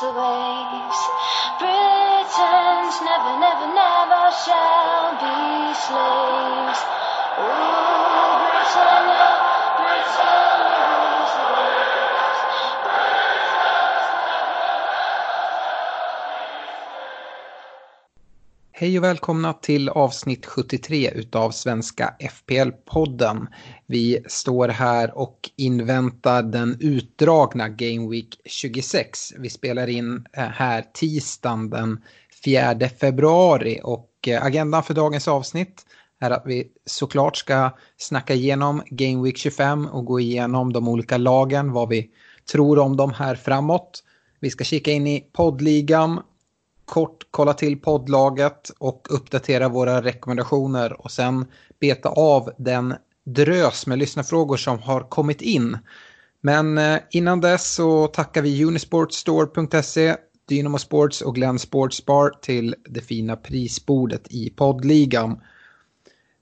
The waves. Britons never, never, never shall be slaves. Rule Britannia, Hej och välkomna till avsnitt 73 utav Svenska FPL-podden. Vi står här och inväntar den utdragna Game Week 26. Vi spelar in eh, här tisdagen den 4 februari och eh, agendan för dagens avsnitt är att vi såklart ska snacka igenom Game Week 25 och gå igenom de olika lagen, vad vi tror om dem här framåt. Vi ska kika in i poddligan kort kolla till poddlaget och uppdatera våra rekommendationer och sen beta av den drös med lyssnarfrågor som har kommit in. Men eh, innan dess så tackar vi Unisportstore.se, Dynamo Sports och Glenn Sports Bar till det fina prisbordet i poddligan.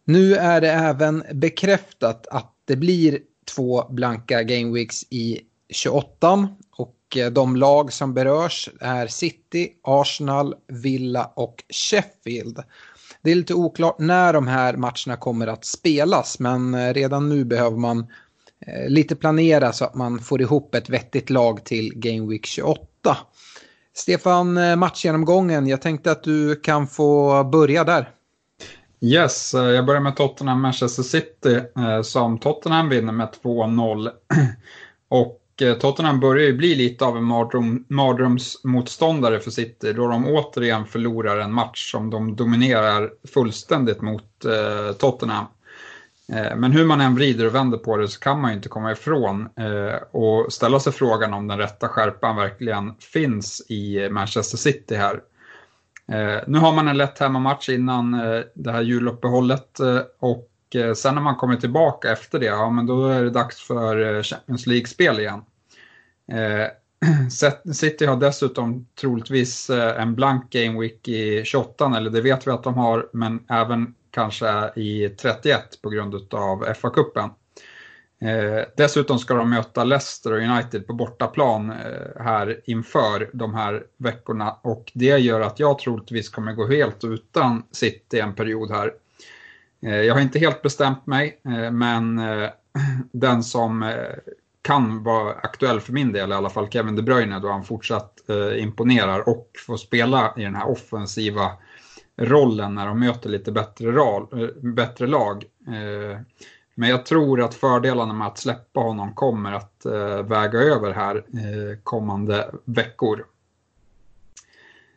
Nu är det även bekräftat att det blir två blanka Gameweeks i 28 och Eh, de lag som berörs är City, Arsenal, Villa och Sheffield. Det är lite oklart när de här matcherna kommer att spelas men eh, redan nu behöver man eh, lite planera så att man får ihop ett vettigt lag till Game Week 28. Stefan, matchgenomgången. Jag tänkte att du kan få börja där. Yes, jag börjar med Tottenham Manchester City som Tottenham vinner med 2-0. Och Eh, Tottenham börjar ju bli lite av en mardröm, mardrömsmotståndare för City då de återigen förlorar en match som de dominerar fullständigt mot eh, Tottenham. Eh, men hur man än vrider och vänder på det så kan man ju inte komma ifrån eh, och ställa sig frågan om den rätta skärpan verkligen finns i Manchester City här. Eh, nu har man en lätt hemmamatch innan eh, det här juluppehållet eh, och eh, sen när man kommer tillbaka efter det, ja men då är det dags för eh, Champions League-spel igen. Eh, City har dessutom troligtvis eh, en blank game week i 28, eller det vet vi att de har, men även kanske i 31 på grund av FA-cupen. Eh, dessutom ska de möta Leicester och United på bortaplan eh, här inför de här veckorna och det gör att jag troligtvis kommer gå helt utan City en period här. Eh, jag har inte helt bestämt mig, eh, men eh, den som eh, kan vara aktuell för min del i alla fall, Kevin De Bruyne, då han fortsatt eh, imponerar och får spela i den här offensiva rollen när de möter lite bättre, ral, eh, bättre lag. Eh, men jag tror att fördelarna med att släppa honom kommer att eh, väga över här eh, kommande veckor.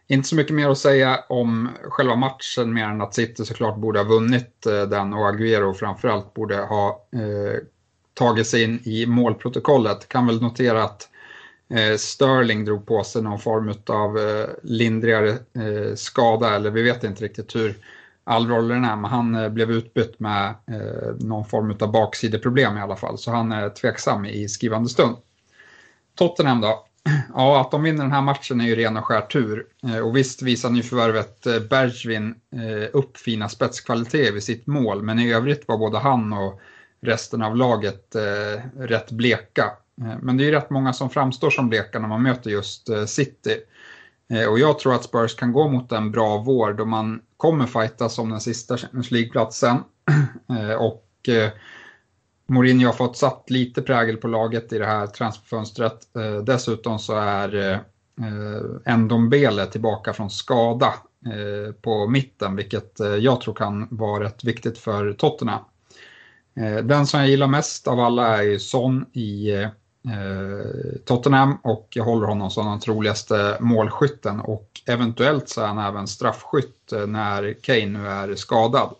Inte så mycket mer att säga om själva matchen mer än att City såklart borde ha vunnit eh, den och Agüero framförallt borde ha eh, tagit sig in i målprotokollet. Kan väl notera att eh, Sterling drog på sig någon form av eh, lindrigare eh, skada eller vi vet inte riktigt hur allvarlig den är, men han eh, blev utbytt med eh, någon form av baksideproblem i alla fall, så han är tveksam i skrivande stund. Tottenham då? Ja, att de vinner den här matchen är ju ren och skär tur. Eh, och visst visar nyförvärvet eh, Bergvin eh, upp fina spetskvaliteter vid sitt mål, men i övrigt var både han och resten av laget eh, rätt bleka. Eh, men det är ju rätt många som framstår som bleka när man möter just eh, City. Eh, och jag tror att Spurs kan gå mot en bra vår då man kommer fightas om den sista Champions League-platsen. Och Mourinho har fått satt lite prägel på laget i det här transferfönstret. Dessutom så är Ndombele tillbaka från skada på mitten, vilket jag tror kan vara rätt viktigt för Tottenham. Eh, den som jag gillar mest av alla är ju Son i eh, Tottenham och jag håller honom som den troligaste målskytten och eventuellt så är han även straffskytt eh, när Kane nu är skadad.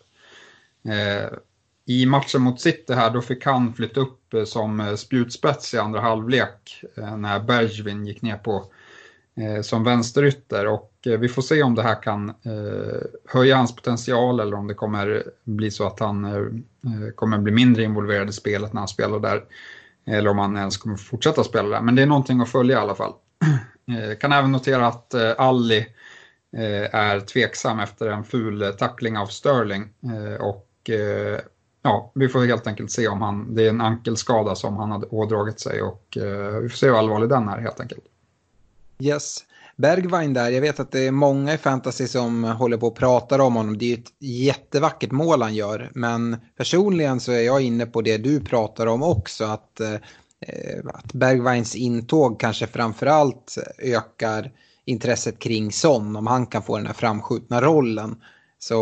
I matchen mot City här då fick han flytta upp som spjutspets i andra halvlek eh, när Bergvin gick ner på som vänsterytter och Eh, vi får se om det här kan eh, höja hans potential eller om det kommer bli så att han eh, kommer bli mindre involverad i spelet när han spelar där. Eller om han ens kommer fortsätta spela där. Men det är någonting att följa i alla fall. Kan även notera att Alli är tveksam efter en ful tackling av Sterling och ja, vi får helt enkelt se om han, det är en ankelskada som han hade ådragit sig och eh, vi får se hur allvarlig den är helt enkelt. Yes. Bergwijn där, jag vet att det är många i fantasy som håller på och pratar om honom. Det är ju ett jättevackert mål han gör, men personligen så är jag inne på det du pratar om också, att, eh, att Bergwijns intåg kanske framförallt ökar intresset kring Son, om han kan få den här framskjutna rollen. Så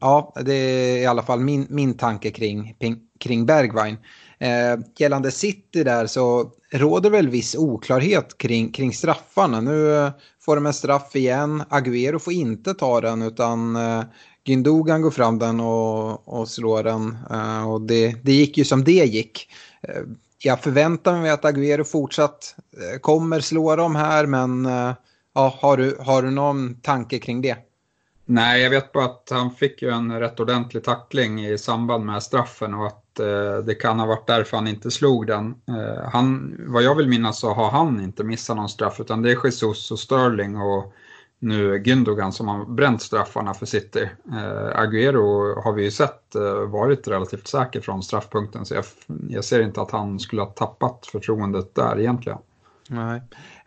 ja, det är i alla fall min, min tanke kring, kring Bergwijn. Eh, gällande City där så råder väl viss oklarhet kring, kring straffarna. Nu eh, får de en straff igen. Aguero får inte ta den utan eh, Gündogan går fram den och, och slår den. Eh, och det, det gick ju som det gick. Eh, jag förväntar mig att Aguero fortsatt eh, kommer slå dem här men eh, ja, har, du, har du någon tanke kring det? Nej, jag vet bara att han fick ju en rätt ordentlig tackling i samband med straffen och att eh, det kan ha varit därför han inte slog den. Eh, han, vad jag vill minnas så har han inte missat någon straff utan det är Jesus och Sterling och nu Gündogan som har bränt straffarna för City. Eh, Agüero har vi ju sett eh, varit relativt säker från straffpunkten så jag, jag ser inte att han skulle ha tappat förtroendet där egentligen. Nej.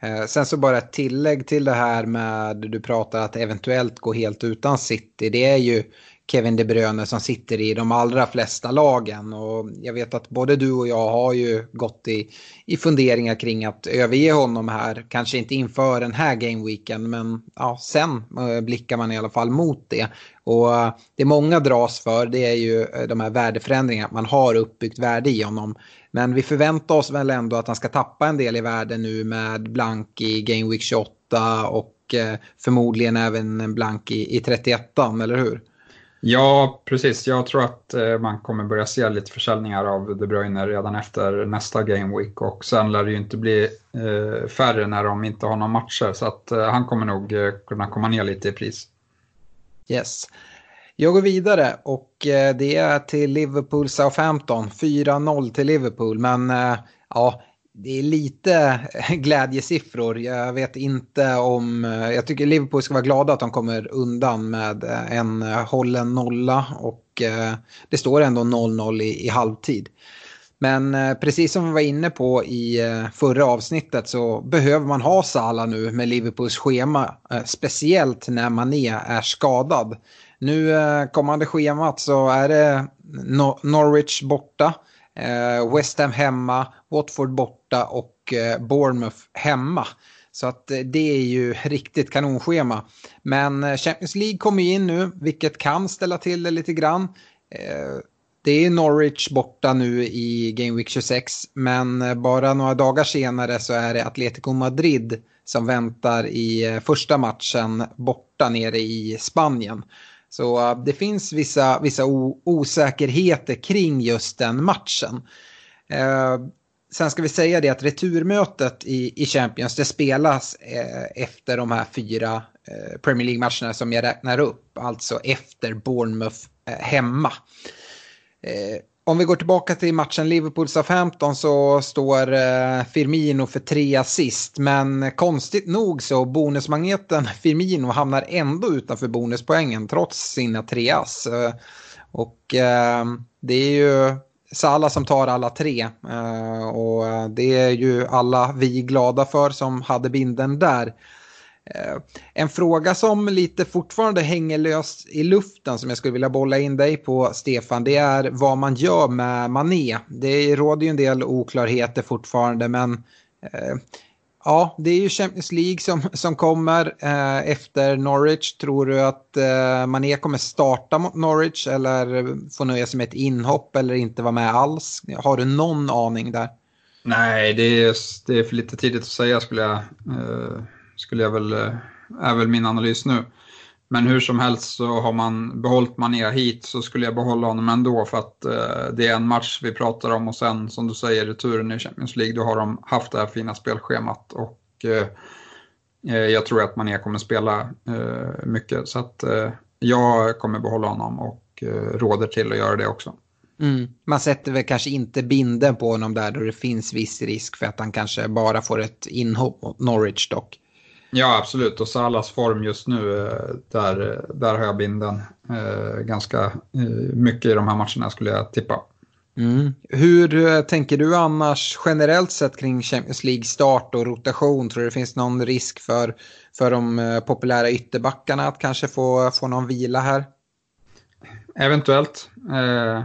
Eh, sen så bara ett tillägg till det här med du pratar att eventuellt gå helt utan City. Det är ju Kevin De Bruyne som sitter i de allra flesta lagen. Och jag vet att både du och jag har ju gått i, i funderingar kring att överge honom här. Kanske inte inför den här gameweeken men ja, sen eh, blickar man i alla fall mot det. Och eh, det många dras för det är ju eh, de här värdeförändringarna. Man har uppbyggt värde i honom. Men vi förväntar oss väl ändå att han ska tappa en del i värde nu med blank i Game Week 28 och eh, förmodligen även en blank i, i 31 eller hur? Ja, precis. Jag tror att man kommer börja se lite försäljningar av De Bruyne redan efter nästa Game Week och sen lär det ju inte bli färre när de inte har några matcher så att han kommer nog kunna komma ner lite i pris. Yes. Jag går vidare och eh, det är till Liverpool Southampton. 4-0 till Liverpool men eh, ja, det är lite glädjesiffror. Jag vet inte om... Eh, jag tycker Liverpool ska vara glada att de kommer undan med en hållen nolla och det står ändå 0-0 i, i halvtid. Men eh, precis som vi var inne på i eh, förra avsnittet så behöver man ha Sala nu med Liverpools schema. Eh, speciellt när Mané är skadad. Nu kommande schemat så är det Norwich borta, West Ham hemma, Watford borta och Bournemouth hemma. Så att det är ju riktigt kanonschema. Men Champions League kommer ju in nu, vilket kan ställa till det lite grann. Det är Norwich borta nu i Game Week 26, men eh, bara några dagar senare så är det Atletico Madrid som väntar i eh, första matchen borta nere i Spanien. Så eh, det finns vissa, vissa osäkerheter kring just den matchen. Sen ska vi säga det att returmötet i, i Champions det spelas eh, efter de här fyra eh, Premier League-matcherna som jag räknar upp. Alltså efter Bournemouth hemma. Eh, om vi går tillbaka till matchen Liverpool-Southampton så står eh, Firmino för tre assist. Men konstigt nog så bonusmagneten Firmino hamnar ändå utanför bonuspoängen trots sina tre ass. Eh, och eh, det är ju Salah som tar alla tre. Eh, och eh, det är ju alla vi glada för som hade binden där. Eh, en fråga som lite fortfarande hänger löst i luften som jag skulle vilja bolla in dig på Stefan det är vad man gör med Mané. Det råder ju en del oklarheter fortfarande men eh, Ja, det är ju Champions League som, som kommer eh, efter Norwich. Tror du att eh, Mané kommer starta mot Norwich eller få nöja sig med ett inhopp eller inte vara med alls? Har du någon aning där? Nej, det är, det är för lite tidigt att säga skulle jag, eh, skulle jag väl, eh, är väl min analys nu. Men hur som helst så har man behållit Mané hit så skulle jag behålla honom ändå för att eh, det är en match vi pratar om och sen som du säger returen i Champions League då har de haft det här fina spelschemat och eh, eh jag tror att Mané kommer spela eh, mycket så att eh, jag kommer behålla honom och eh, råder till att göra det också. Mm. Man sätter väl kanske inte binden på honom där då det finns viss risk för att han kanske bara får ett inhopp mot Norwich dock. Ja, absolut. Och Salas form just nu, eh, där, där har jag binden eh, ganska eh, mycket i de här matcherna skulle jag tippa. Mm. Hur tänker du annars generellt sett kring Champions League-start och rotation? Tror du det finns någon risk för, för de populära ytterbackarna att kanske få, få någon vila här? Eventuellt. Eh,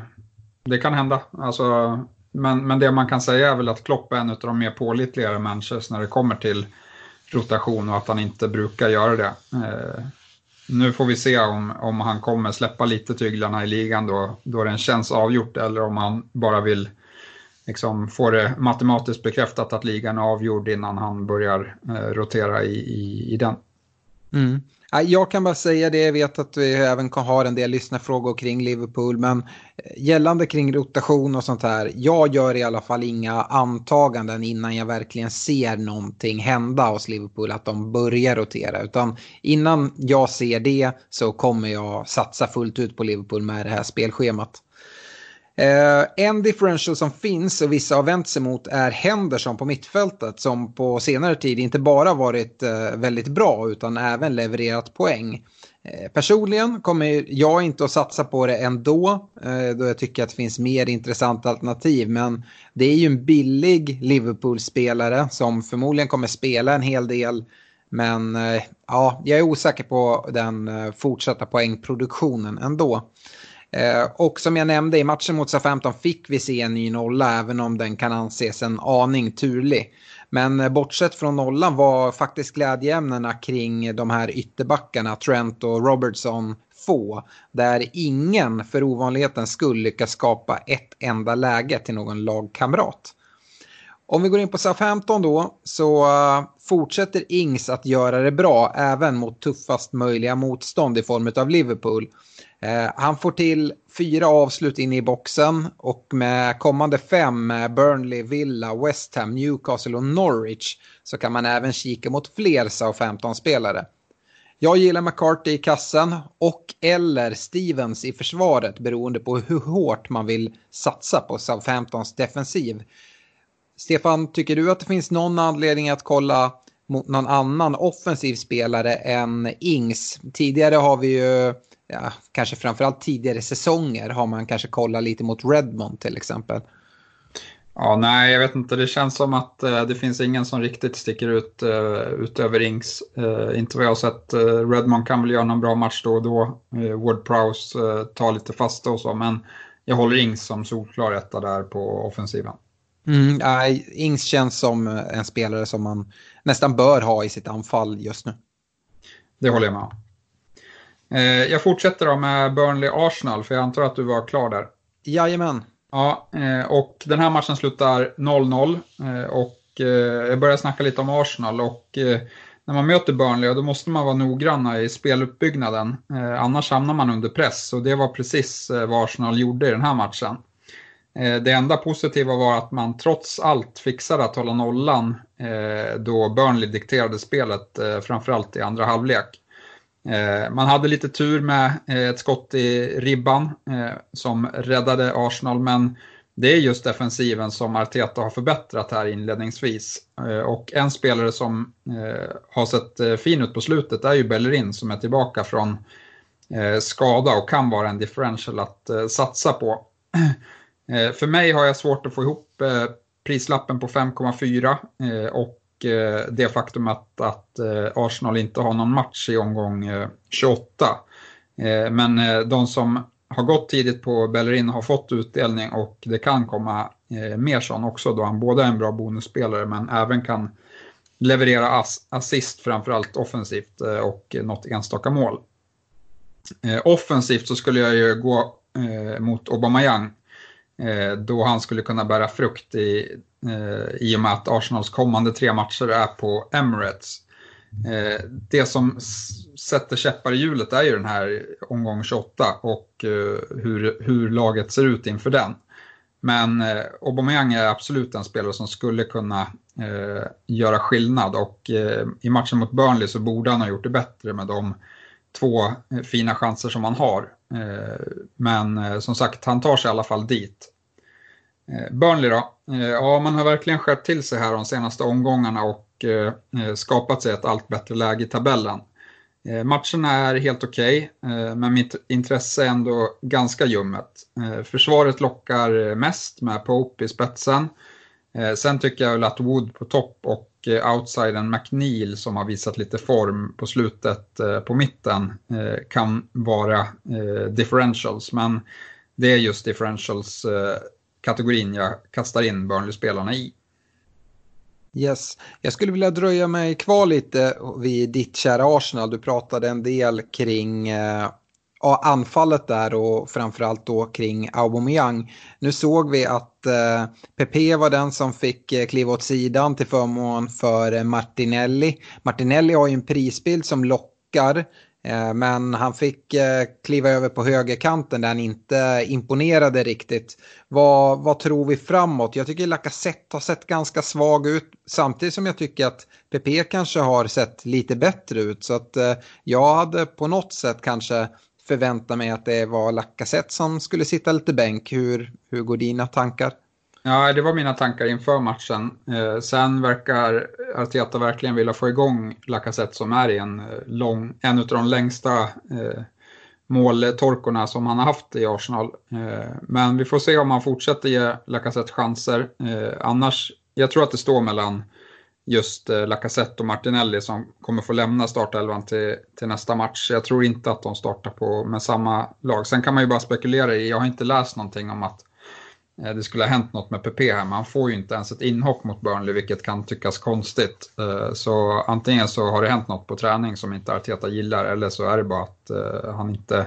det kan hända. Alltså, men, men det man kan säga är väl att Klopp är en av de mer pålitligare managers när det kommer till rotation och att han inte brukar göra det. Eh, nu får vi se om, om han kommer släppa lite tyglarna i ligan då, då den känns avgjort eller om han bara vill liksom, få det matematiskt bekräftat att ligan är avgjord innan han börjar eh, rotera i, i, i den. Mm. Jag kan bara säga det, jag vet att vi även har en del lyssnarfrågor kring Liverpool, men eh, gällande kring rotation och sånt här, jag gör i alla fall inga antaganden innan jag verkligen ser någonting hända hos Liverpool, att de börjar rotera, utan innan jag ser det så kommer jag satsa fullt ut på Liverpool med det här spelschemat. Eh, en differential som finns och vissa har vänt sig mot är Henderson på mittfältet som på senare tid inte bara varit eh, väldigt bra utan även levererat poäng. Eh, personligen kommer jag inte att satsa på det ändå eh, då jag tycker att det finns mer intressanta alternativ men det är ju en billig Liverpool-spelare som förmodligen kommer spela en hel del men eh, ja, jag är osäker på den eh, fortsatta poängproduktionen ändå. Eh, och som jag nämnde i matchen mot SA-15 fick vi se en ny nolla även om den kan anses en aning turlig. Men eh, bortsett från nollan var faktiskt glädjeämnena kring de här ytterbackarna, Trent och Robertson, få. Där ingen för ovanlighetens skull lyckas skapa ett enda läge till någon lagkamrat. Om vi går in på SA-15 då så eh, fortsätter Ings att göra det bra även mot tuffast möjliga motstånd i form av Liverpool. Eh, han får till fyra avslut inne i boxen och med kommande fem eh, Burnley, Villa, West Ham, Newcastle och Norwich så kan man även kika mot fler SA-15-spelare. Jag gillar McCarthy i kassen och eller Stevens i försvaret beroende på hur hårt man vill satsa på SA-15s defensiv. Stefan, tycker du att det finns någon anledning att kolla mot någon annan offensiv spelare än Ings? Tidigare har vi ju ja, kanske framförallt tidigare säsonger har man kanske kollat lite mot Redmond till exempel. Ja, nej, jag vet inte. Det känns som att uh, det finns ingen som riktigt sticker ut uh, utöver Ings. Uh, inte vad jag har sett. Uh, Redmond kan väl göra någon bra match då och då. Uh, Ward Prowse uh, tar lite fasta och så, men jag håller Ings som solklar etta där på offensiven. Mm, nej, Ings känns som en spelare som man nästan bör ha i sitt anfall just nu. Det håller jag med om. Eh, jag fortsätter då med Burnley-Arsenal, för jag antar att du var klar där. Jajamän. Ja, eh, och den här matchen slutar 0-0 eh, och jag börjar snacka lite om Arsenal och när man möter Burnley då måste man vara noggranna i speluppbyggnaden, annars hamnar man under press och det var precis vad Arsenal gjorde i den här matchen. Det enda positiva var att man trots allt fixade att hålla nollan då Burnley dikterade spelet, framförallt i andra halvlek. Eh, man hade lite tur med eh, ett skott i ribban eh, som räddade Arsenal, men det är just defensiven som Arteta har förbättrat här inledningsvis. Och en spelare som har sett fin ut på slutet är ju Bellerin som är tillbaka från skada och kan vara en differential att satsa på. För mig har jag svårt att få ihop prislappen på 5,4 och Eh, det faktum att, att eh, Arsenal inte har någon match i omgång eh, 28. Men de som har gått tidigt på Bellerin har fått utdelning och det kan komma mer sån också då han både är en bra bonusspelare men även kan leverera ass assist framförallt offensivt och något enstaka mål. Offensivt så skulle jag ju gå mot Aubameyang Eh, då han skulle kunna bära frukt i, eh, i och med att Arsenals kommande tre matcher är på Emirates. Eh, det som sätter käppar i hjulet är ju den här omgång 28 och hur, hur laget ser ut inför den. Men eh, Aubameyang är absolut en spelare som skulle kunna eh, göra skillnad och eh, i matchen mot Burnley så borde han ha gjort det bättre med de två fina chanser som han har. Eh, men eh, som sagt, han tar sig i alla fall dit. Eh, Burnley då? ja, man har verkligen skärpt till sig här de senaste omgångarna och skapat sig ett allt bättre läge i tabellen. Matcherna är helt okej, okay, men mitt intresse är ändå ganska ljummet. Försvaret lockar mest med Pope i spetsen. Sen tycker jag väl att Wood på topp och Eh, outsidern McNeil som har visat lite form på slutet eh, på mitten eh, kan vara differentials. Men det är just differentials-kategorin jag kastar in Burnley-spelarna i. Yes. Jag skulle vilja dröja mig kvar lite vid ditt kära Arsenal. Du pratade en del kring ja, anfallet där och framförallt då kring Aubameyang. Nu såg vi att eh, Pepe var den som fick eh, kliva åt sidan till förmån för eh, Martinelli. Martinelli har ju en prisbild som lockar. Eh, men han fick eh, kliva över på högerkanten där han inte imponerade riktigt. Vad, vad tror vi framåt? Jag tycker Lacazette har sett ganska svag ut samtidigt som jag tycker att PP kanske har sett lite bättre ut. Så att eh, jag hade på något sätt kanske förvänta mig att det var Lacazette som skulle sitta lite bänk. Hur, hur går dina tankar? Ja, det var mina tankar inför matchen. Eh, sen verkar Arteta verkligen vilja få igång Lacazette som är i en, eh, lång, en av de längsta eh, måltorkorna som han har haft i Arsenal. Eh, men vi får se om han fortsätter ge Lacazette chanser. Eh, annars, jag tror att det står mellan just eh, Lacazette och Martinelli som kommer få lämna startelvan till, till nästa match. Jag tror inte att de startar på, med samma lag. Sen kan man ju bara spekulera i, jag har inte läst någonting om att Eh, det skulle ha hänt något med PP här, men han får ju inte ens ett inhopp mot Burnley, vilket kan tyckas konstigt. Eh, så antingen så har det hänt något på träning som inte Arteta gillar, eller så är det bara att eh, han inte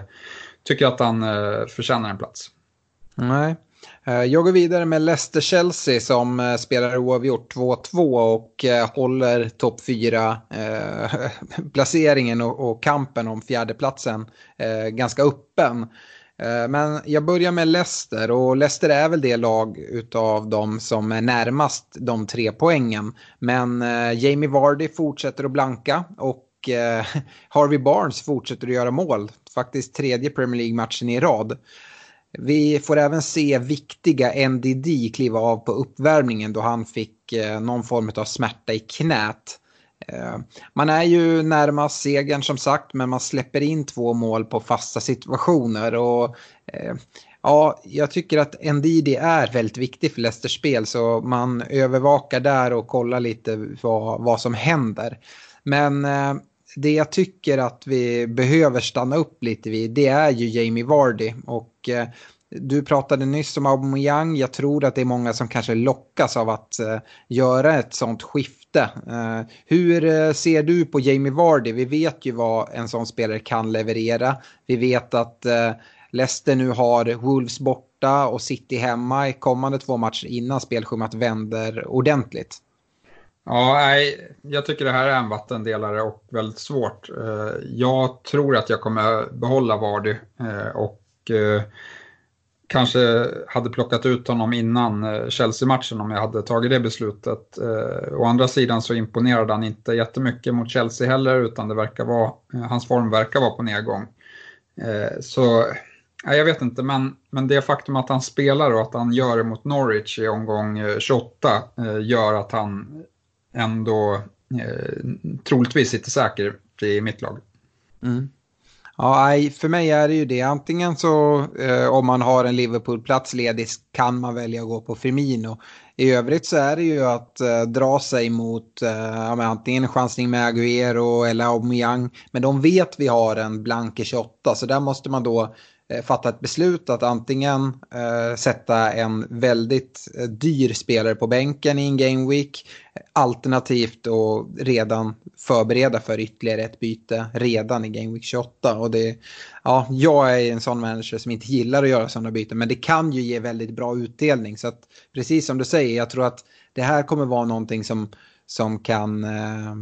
tycker att han eh, förtjänar en plats. Nej. Eh, jag går vidare med Leicester-Chelsea som eh, spelar oavgjort 2-2 och eh, håller topp 4-placeringen och kampen om fjärdeplatsen ganska öppen. Men jag börjar med Leicester och Leicester är väl det lag utav dem som är närmast de tre poängen. Men Jamie Vardy fortsätter att blanka och Harvey Barnes fortsätter att göra mål. Faktiskt tredje Premier League-matchen i rad. Vi får även se viktiga NDD kliva av på uppvärmningen då han fick eh, någon form av smärta i knät. Eh, man är ju närmast segern som sagt men man släpper in två mål på fasta situationer. Och, eh, ja, jag tycker att Ndidi är väldigt viktig för Leicesters spel så man övervakar där och kollar lite vad, vad som händer. Men eh, det jag tycker att vi behöver stanna upp lite vid det är ju Jamie Vardy. Och eh, du pratade nyss om Aubameyang. Jag tror att det är många som kanske lockas av att eh, göra ett sånt skifte. Eh, hur eh, ser du på Jamie Vardy? Vi vet ju vad en sån spelare kan leverera. Vi vet att eh, Leicester nu har Wolves borta och City hemma i kommande två matcher innan spelschemat vänder ordentligt. Ja, nej, jag tycker det här är en vattendelare och väldigt svårt. Eh, jag tror att jag kommer behålla Vardy eh, och eh, kanske hade plockat ut honom innan Chelsea-matchen om jag hade tagit det beslutet. Å andra sidan så imponerade han inte jättemycket mot Chelsea heller utan det verkar vara, hans form verkar vara på nedgång. Så jag vet inte, men, men det faktum att han spelar och att han gör det mot Norwich i omgång 28 gör att han ändå troligtvis sitter säker i mitt lag. Mm. Ja, för mig är det ju det. Antingen så eh, om man har en Liverpool-plats ledig kan man välja att gå på Firmino. I övrigt så är det ju att eh, dra sig mot eh, antingen en chansning med Aguero eller Aubameyang. Men de vet vi har en blank 28 så där måste man då eh, Eh, fatta ett beslut att antingen eh, sätta en väldigt eh, dyr spelare på bänken i en game week alternativt och redan förbereda för ytterligare ett byte redan i game week 28. Och det, ja, jag är en sån manager som inte gillar att göra sådana byten men det kan ju ge väldigt bra utdelning. Så att, precis som du säger, jag tror att det här kommer vara någonting som, som kan eh,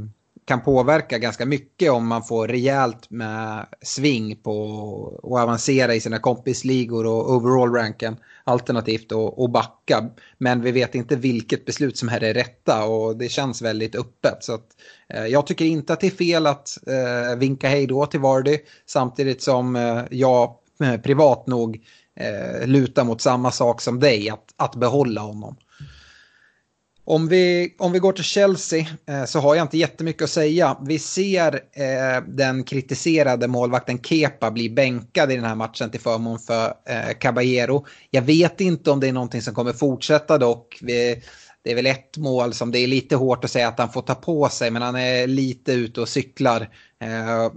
kan påverka ganska mycket om man får rejält med sving på att avancera i sina kompisligor och overall-ranken alternativt och, och backa. Men vi vet inte vilket beslut som är det rätta och det känns väldigt öppet. Så att, eh, jag tycker inte att det är fel att eh, vinka hej då till Vardy samtidigt som eh, jag eh, privat nog eh, lutar mot samma sak som dig, att, att behålla honom. Om vi, om vi går till Chelsea eh, så har jag inte jättemycket att säga. Vi ser eh, den kritiserade målvakten Kepa bli bänkad i den här matchen till förmån för eh, Caballero. Jag vet inte om det är någonting som kommer fortsätta dock. Vi, det är väl ett mål som det är lite hårt att säga att han får ta på sig men han är lite ute och cyklar. Eh,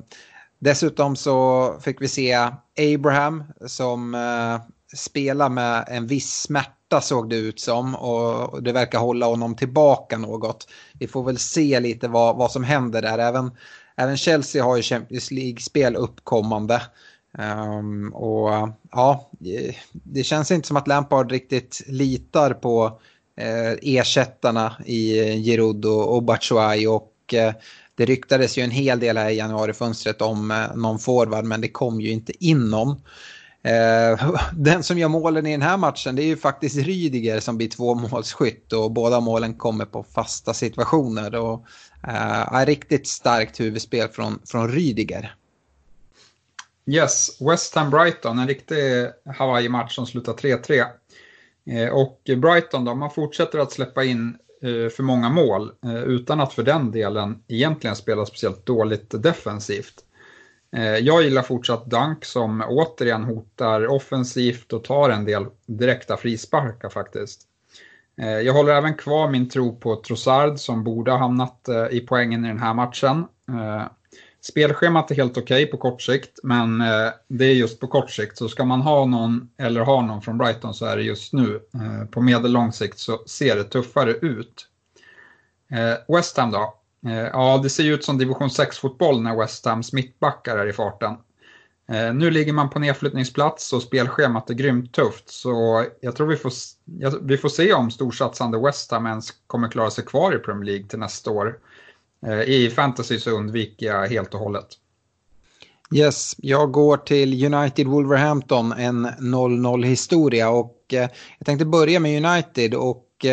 dessutom så fick vi se Abraham som eh, spela med en viss smärta såg det ut som och det verkar hålla honom tillbaka något. Vi får väl se lite vad, vad som händer där. Även, även Chelsea har ju Champions League-spel uppkommande. Um, och ja, det känns inte som att Lampard riktigt litar på eh, ersättarna i Giroud och, och och eh, det ryktades ju en hel del här i januarifönstret om eh, någon forward men det kom ju inte in någon. Eh, den som gör målen i den här matchen det är ju faktiskt Rydiger som blir tvåmålsskytt och båda målen kommer på fasta situationer. Och, eh, riktigt starkt huvudspel från, från Rydiger. Yes, West Ham Brighton, en riktig Hawaii-match som slutar 3-3. Eh, och Brighton då, man fortsätter att släppa in eh, för många mål eh, utan att för den delen egentligen spela speciellt dåligt defensivt. Eh, jag gillar fortsatt Dunk som återigen hotar offensivt och tar en del direkta frisparkar faktiskt. Eh, jag håller även kvar min tro på Trossard som borde ha hamnat eh, i poängen i den här matchen. Spelschemat är helt okej okay på kort sikt, men det är just på kort sikt. Så ska man ha någon, eller ha någon från Brighton så är det just nu. På medellång sikt så ser det tuffare ut. West Ham då? Eh, ja, det ser ju ut som division 6-fotboll när West Hams mittbackar är i farten. Eh, nu ligger man på nedflyttningsplats och spelschemat är grymt tufft så jag tror vi får, vi får se om storsatsande West Ham ens kommer klara sig kvar i Premier League till nästa år. Eh, I fantasy så undviker jag helt och hållet. Yes, jag går till United Wolverhampton, en 0-0 historia och jag tänkte börja med United och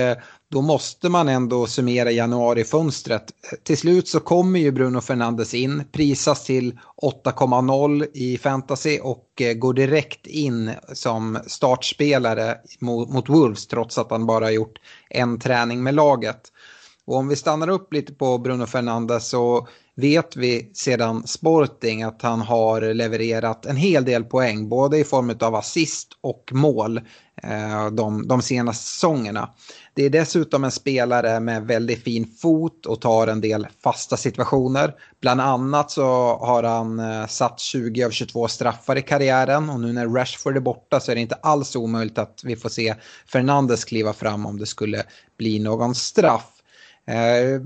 då måste man ändå summera januarifönstret. Till slut så kommer ju Bruno Fernandes in, prisas till 8,0 i fantasy och eh, går direkt in som startspelare mot, mot Wolves trots att han bara gjort en träning med laget. Och om vi stannar upp lite på Bruno Fernandes så vet vi sedan Sporting att han har levererat en hel del poäng både i form av assist och mål Eh, de, de senaste säsongerna. Det är dessutom en spelare med väldigt fin fot och tar en del fasta situationer. Bland annat så har han eh, satt 20 av 22 straffar i karriären och nu när Rashford är borta så är det inte alls omöjligt att vi får se Fernandes kliva fram om det skulle bli någon straff. Eh,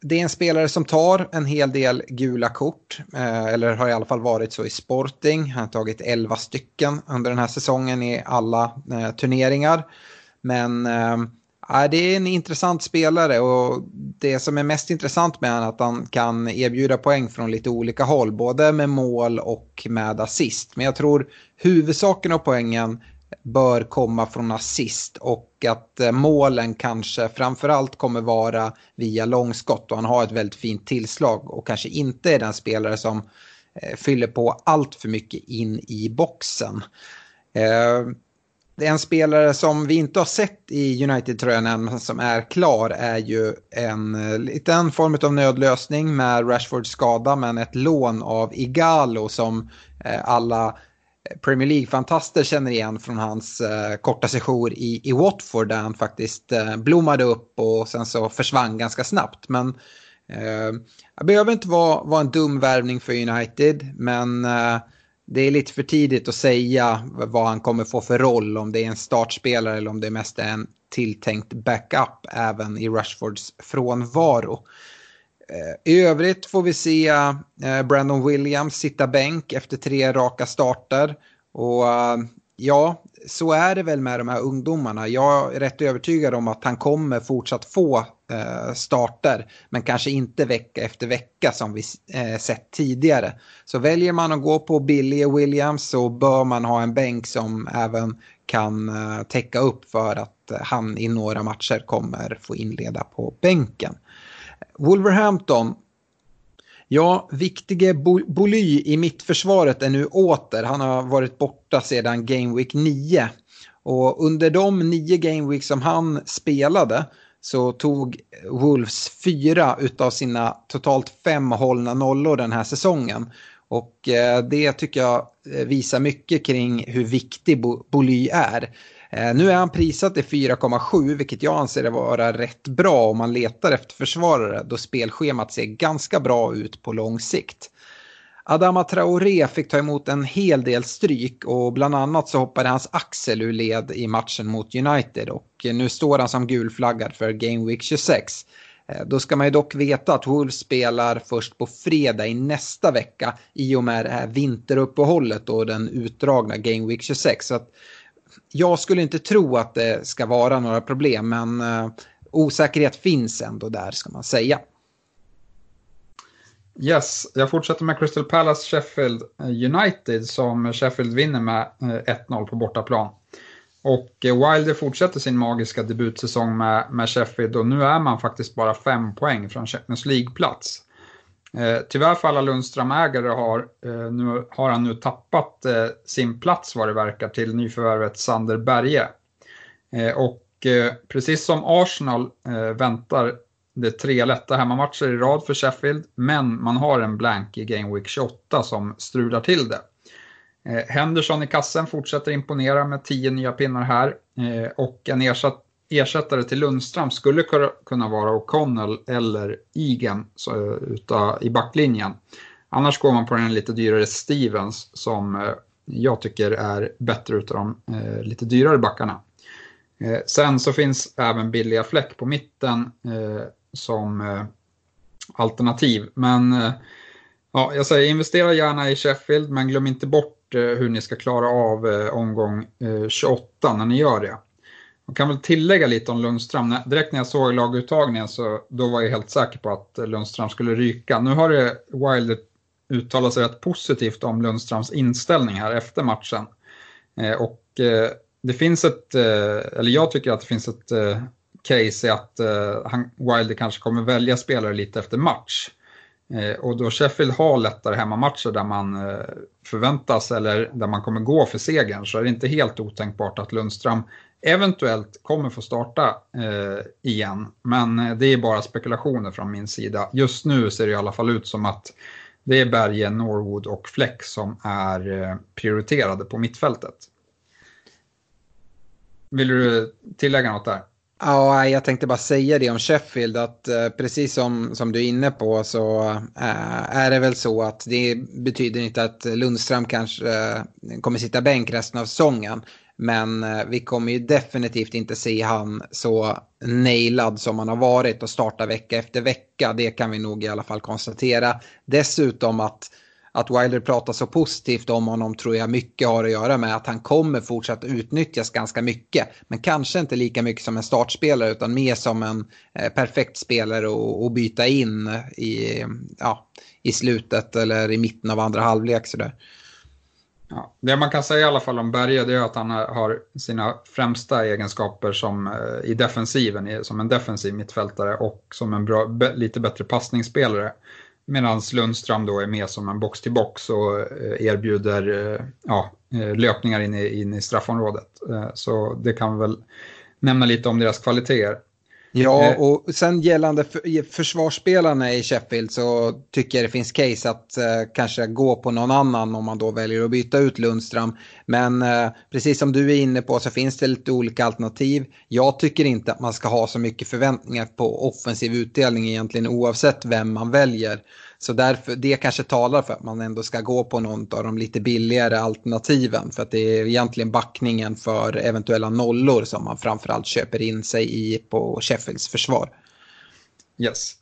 det är en spelare som tar en hel del gula kort, eh, eller har i alla fall varit så i Sporting. Han har tagit 11 stycken under den här säsongen i alla eh, turneringar. Men eh, äh, det är en intressant spelare och det som är mest intressant med honom är att han kan erbjuda poäng från lite olika håll, både med mål och med assist. Men jag tror huvudsaken av poängen bör komma från assist och att eh, målen kanske framförallt kommer vara via långskott och han har ett väldigt fint tillslag och kanske inte är den spelare som eh, fyller på allt för mycket in i boxen. Eh, det är en spelare som vi inte har sett i United-tröjan än, men som är klar, är ju en liten form av nödlösning med Rashfords skada, men ett lån av Igalo som alla Premier League-fantaster känner igen från hans eh, korta sejour i, i Watford där han faktiskt eh, blommade upp och sen så försvann ganska snabbt. Men eh, det behöver inte vara, vara en dum värvning för United, men eh, det är lite för tidigt att säga vad han kommer få för roll, om det är en startspelare eller om det mest är en tilltänkt backup även i Rushfords frånvaro. Eh, I övrigt får vi se eh, Brandon Williams sitta bänk efter tre raka starter. Och eh, ja, så är det väl med de här ungdomarna. Jag är rätt övertygad om att han kommer fortsatt få starter. Men kanske inte vecka efter vecka som vi sett tidigare. Så väljer man att gå på Billy Williams så bör man ha en bänk som även kan täcka upp för att han i några matcher kommer få inleda på bänken. Wolverhampton. Ja, viktige Boly i mittförsvaret är nu åter. Han har varit borta sedan Game Week 9. Och under de nio Game Week som han spelade så tog Wolves fyra utav sina totalt fem hållna nollor den här säsongen. Och eh, det tycker jag eh, visar mycket kring hur viktig Boly är. Eh, nu är han prisat till 4,7 vilket jag anser vara rätt bra om man letar efter försvarare då spelschemat ser ganska bra ut på lång sikt. Adama Traoré fick ta emot en hel del stryk och bland annat så hoppade hans axel ur led i matchen mot United och nu står han som gulflaggad för Game Week 26. Eh, då ska man ju dock veta att Wolves spelar först på fredag i nästa vecka i och med det här vinteruppehållet och den utdragna Game Week 26. Så att jag skulle inte tro att det ska vara några problem, men eh, osäkerhet finns ändå där ska man säga. Yes, jag fortsätter med Crystal Palace Sheffield eh, United som Sheffield vinner med eh, 1-0 på bortaplan. Och Wilder fortsätter sin magiska debutsäsong med, med Sheffield och nu är man faktiskt bara fem poäng från Champions League-plats. Eh, tyvärr för alla Lundström-ägare har, eh, nu, har han nu tappat eh, sin plats vad det verkar till nyförvärvet Sander Berge. Eh, och eh, precis som Arsenal eh, väntar det tre lätta hemmamatcher i rad för Sheffield, men man har en blank i Game Week 28 som strular till det. Eh, Henderson i kassen fortsätter imponera med tio nya pinnar här och en ersatt ersättare till Lundström skulle kunna vara O'Connell eller Igen eh, i backlinjen. Annars går man på den lite dyrare Stevens som eh, jag tycker är bättre utav de eh, lite dyrare backarna. Eh, sen så finns även billiga fläck på mitten eh, som alternativ. Men ja, jag säger investera gärna i Sheffield men glöm inte bort hur ni ska klara av omgång 28 när ni gör det. Jag kan väl tillägga lite om Lundström. Direkt när jag såg laguttagningen så då var jag helt säker på att Lundström skulle ryka. Nu har det Wilder uttalat sig rätt positivt om Lundströms inställning här efter matchen. Eh, och eh, det finns ett, eh, eller jag tycker att det finns ett case i att Wilder kanske kommer välja spelare lite efter match. Och då Sheffield har lättare hemmamatcher där man förväntas eller där man kommer gå för segern så är det inte helt otänkbart att Lundström eventuellt kommer få starta eh, igen. Men eh, det är bara spekulationer från min sida. Just nu ser det i alla fall ut som att det är Berge, Norwood och Fleck som är eh, prioriterade på mittfältet. Vill du tillägga något där? Ja, jag tänkte bara säga det om Sheffield att eh, precis som, som du är inne på så eh, är det väl så att det betyder inte att Lundström kanske eh, kommer sitta bänk resten av säsongen. Men eh, vi kommer ju definitivt inte se han så nailad som han har varit och starta vecka efter vecka. Det kan vi nog i alla fall konstatera. Dessutom att, att Wilder pratar så positivt om honom tror jag mycket har att göra med att han kommer fortsatt utnyttjas ganska mycket. Men kanske inte lika mycket som en startspelare utan mer som en eh, perfekt spelare att byta in i, ja, i slutet eller i mitten av andra halvlek. Sådär. Ja, det man kan säga i alla fall om Berge det är att han har sina främsta egenskaper som, eh, i defensiven, som en defensiv mittfältare och som en bra, lite bättre passningsspelare. Medan Lundström då är mer som en box-till-box och eh, erbjuder eh, ja, löpningar in i, in i straffområdet. Så det kan väl nämna lite om deras kvaliteter. Ja, eh. och sen gällande försvarsspelarna i Sheffield så tycker jag det finns case att eh, kanske gå på någon annan om man då väljer att byta ut Lundström. Men eh, precis som du är inne på så finns det lite olika alternativ. Jag tycker inte att man ska ha så mycket förväntningar på offensiv utdelning egentligen oavsett vem man väljer. Så därför, det kanske talar för att man ändå ska gå på någon av de lite billigare alternativen. För att det är egentligen backningen för eventuella nollor som man framförallt köper in sig i på Sheffields försvar. Yes.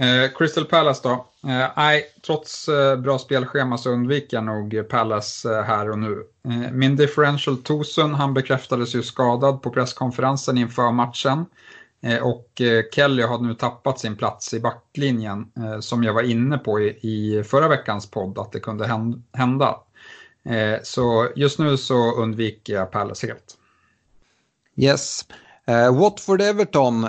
Eh, Crystal Palace då? Eh, nej, trots eh, bra spelschema så undviker jag nog Palace eh, här och nu. Eh, min differential Tosun, han bekräftades ju skadad på presskonferensen inför matchen. Eh, och eh, Kelly har nu tappat sin plats i backlinjen eh, som jag var inne på i förra veckans podd att det kunde hända. Så just nu så undviker jag Palace helt. Yes. Watford-Everton,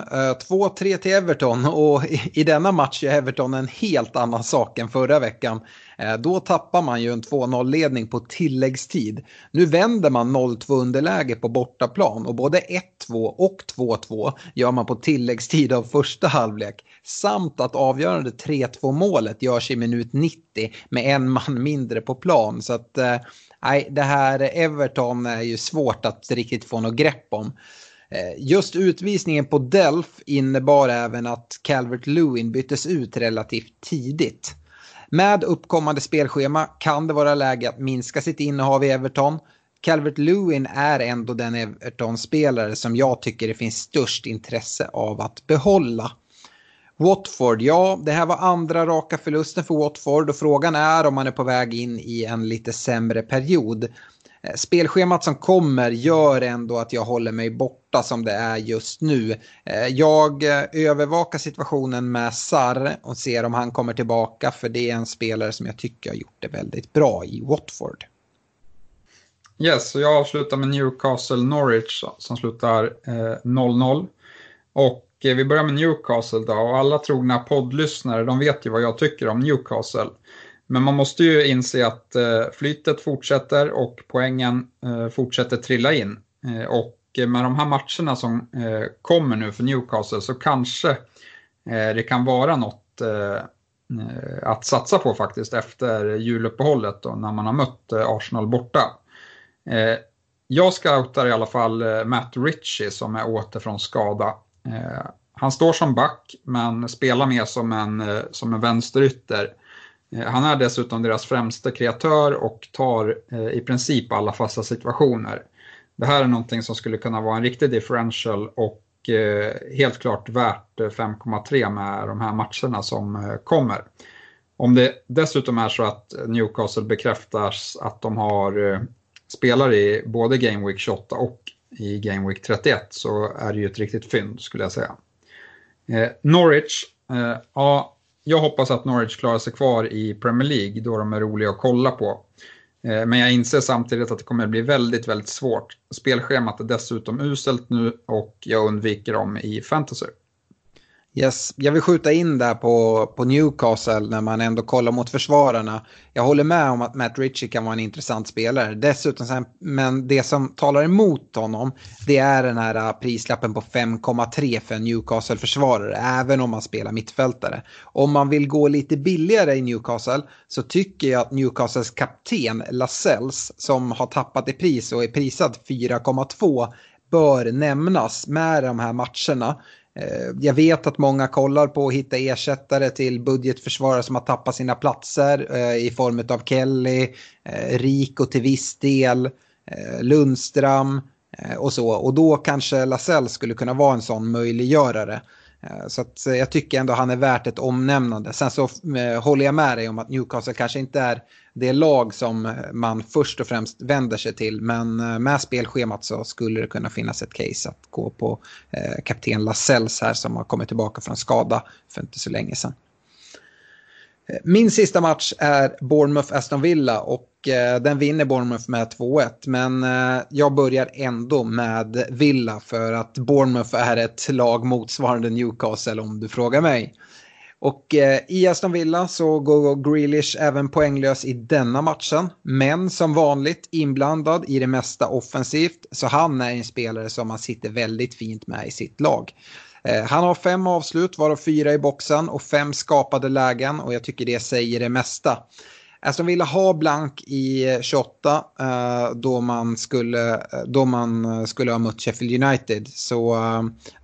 2-3 till Everton och i, denna match är Everton en helt annan sak än förra veckan. Eh, då tappar man ju en 2-0-ledning på tilläggstid. Nu vänder man 0-2 underläge på bortaplan och både 1-2 och 2-2 gör man på tilläggstid av första halvlek. Samt att avgörande 3-2 målet görs i minut 90 med en man mindre på plan. Så att, eh, nej, det här Everton är ju svårt att riktigt få något grepp om. Eh, just utvisningen på Delf innebar även att Calvert Lewin byttes ut relativt tidigt. Med uppkommande spelschema kan det vara läge att minska sitt innehav i Everton. Calvert Lewin är ändå den Everton-spelare som jag tycker det finns störst intresse av att behålla. Watford, ja det här var andra raka förlusten för Watford och frågan är om man är på väg in i en lite sämre period. Eh, spelschemat som kommer gör ändå att jag håller mig borta som det är just nu. Eh, jag eh, övervakar situationen med Sarr och ser om han kommer tillbaka för det är en spelare som jag tycker har gjort det väldigt bra i Watford. Yes, och jag avslutar med Newcastle Norwich som slutar 0-0. Och vi börjar med Newcastle då och alla trogna poddlyssnare de vet ju vad jag tycker om Newcastle. Men man måste ju inse att eh, flytet fortsätter och poängen eh, fortsätter trilla in. Eh, och med de här matcherna som kommer nu för Newcastle så kanske det kan vara något att satsa på faktiskt efter juluppehållet då, när man har mött Arsenal borta. Jag scoutar i alla fall Matt Ritchie som är åter från skada. Han står som back men spelar mer som en, som en vänsterytter. Eh, han är dessutom deras främsta kreatör och tar eh, i princip alla fasta situationer. Det här är någonting som skulle kunna vara en riktig differential och eh, helt klart värt 5,3 med de här matcherna som kommer. Om det dessutom är så att Newcastle bekräftas att de har spelare i både Game Week 28 och i Game Week 31 så är det ju ett riktigt fynd skulle jag säga. Norwich, ja jag hoppas att Norwich klarar sig kvar i Premier League då de är roliga att kolla på. Eh, men jag inser samtidigt att det kommer att bli väldigt, väldigt svårt. Spelschemat är dessutom uselt nu och jag undviker dem i fantasy. Yes, jag vill skjuta in där på, på Newcastle när man ändå kollar mot försvararna. Jag håller med om att Matt Ritchie kan vara en intressant spelare. Dessutom, men det som talar emot honom det är den här äh, prislappen på 5,3 för en Newcastle-försvarare, även om man spelar mittfältare. Om man vill gå lite billigare i Newcastle så tycker jag att Newcastles kapten Lascelles, som har tappat i pris och är prisad 4,2, bör nämnas med de här matcherna. Eh, jag vet att många kollar på att hitta ersättare till budgetförsvarare som har tappat sina platser eh, i form av Kelly, eh, Rico till viss del, Lundström och så. Och då kanske Lasell skulle kunna vara en sån möjliggörare. Så att jag tycker ändå han är värt ett omnämnande. Sen så håller jag med dig om att Newcastle kanske inte är det lag som eh, man först och främst vänder sig till. Men eh, med spelschemat så skulle det kunna finnas ett case att gå på eh, kapten Lassells här som har kommit tillbaka från skada för inte så länge sedan. Eh, min sista match är Bournemouth-Aston Villa och den vinner Bournemouth med 2-1. Men jag börjar ändå med Villa för att Bournemouth är ett lag motsvarande Newcastle om du frågar mig. Och eh, i Aston Villa så går Grealish även poänglös i denna matchen. Men som vanligt inblandad i det mesta offensivt. Så han är en spelare som man sitter väldigt fint med i sitt lag. Eh, han har fem avslut, varav fyra i boxen och fem skapade lägen. Och jag tycker det säger det mesta. Aston Villa har blank i eh, 28 eh, då, man skulle, eh, då man eh, skulle ha mött Sheffield United. Så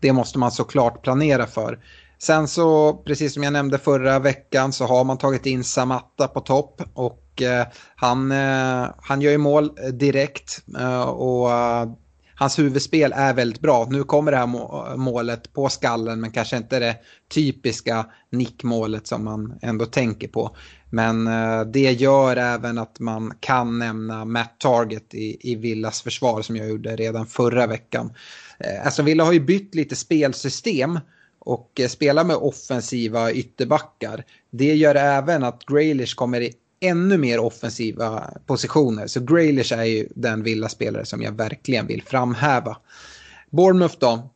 det måste man såklart planera för. Sen så, precis som jag nämnde förra veckan, så har man tagit in Samatta på topp och eh, han, eh, han gör ju mål eh, direkt eh, och eh, hans huvudspel är väldigt bra. Nu kommer det här målet på skallen men kanske inte det typiska nickmålet som man ändå tänker på. Men eh, det gör även att man kan nämna Matt Target i, i Villas försvar som jag gjorde redan förra veckan. Alltså Villa har ju bytt lite spelsystem och eh, spela med offensiva ytterbackar. Det gör även att Graylish kommer i ännu mer offensiva positioner. Så Graylish är ju den villa spelare som jag verkligen vill framhäva. Bournemouth då?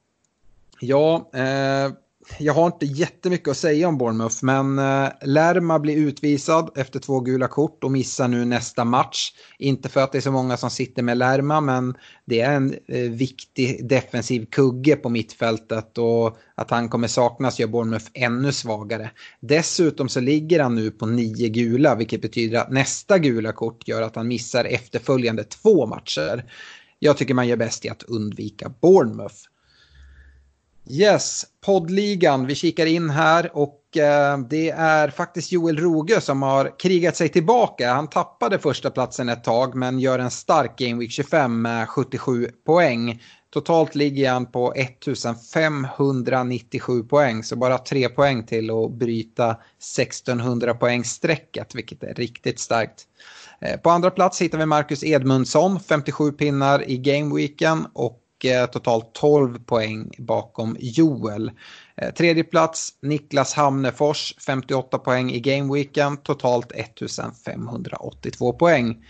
Ja, eh, jag har inte jättemycket att säga om Bournemouth, men eh, Lerma blir utvisad efter två gula kort och missar nu nästa match. Inte för att det är så många som sitter med Lerma, men det är en eh, viktig defensiv kugge på mittfältet och att han kommer saknas gör Bournemouth ännu svagare. Dessutom så ligger han nu på nio gula, vilket betyder att nästa gula kort gör att han missar efterföljande två matcher. Jag tycker man gör bäst i att undvika Bournemouth. Yes, poddligan. Vi kikar in här och eh, det är faktiskt Joel Roge som har krigat sig tillbaka. Han tappade första platsen ett tag men gör en stark Game Week 25 med 77 poäng. Totalt ligger han på 1597 poäng så bara tre poäng till att bryta 1600 poängstrecket vilket är riktigt starkt. Eh, på andra plats hittar vi Marcus Edmundsson, 57 pinnar i Gameweeken och Eh, totalt 12 poäng bakom Joel. Eh, tredje plats Niklas Hamnefors 58 poäng i gameweeken, totalt 1582 poäng.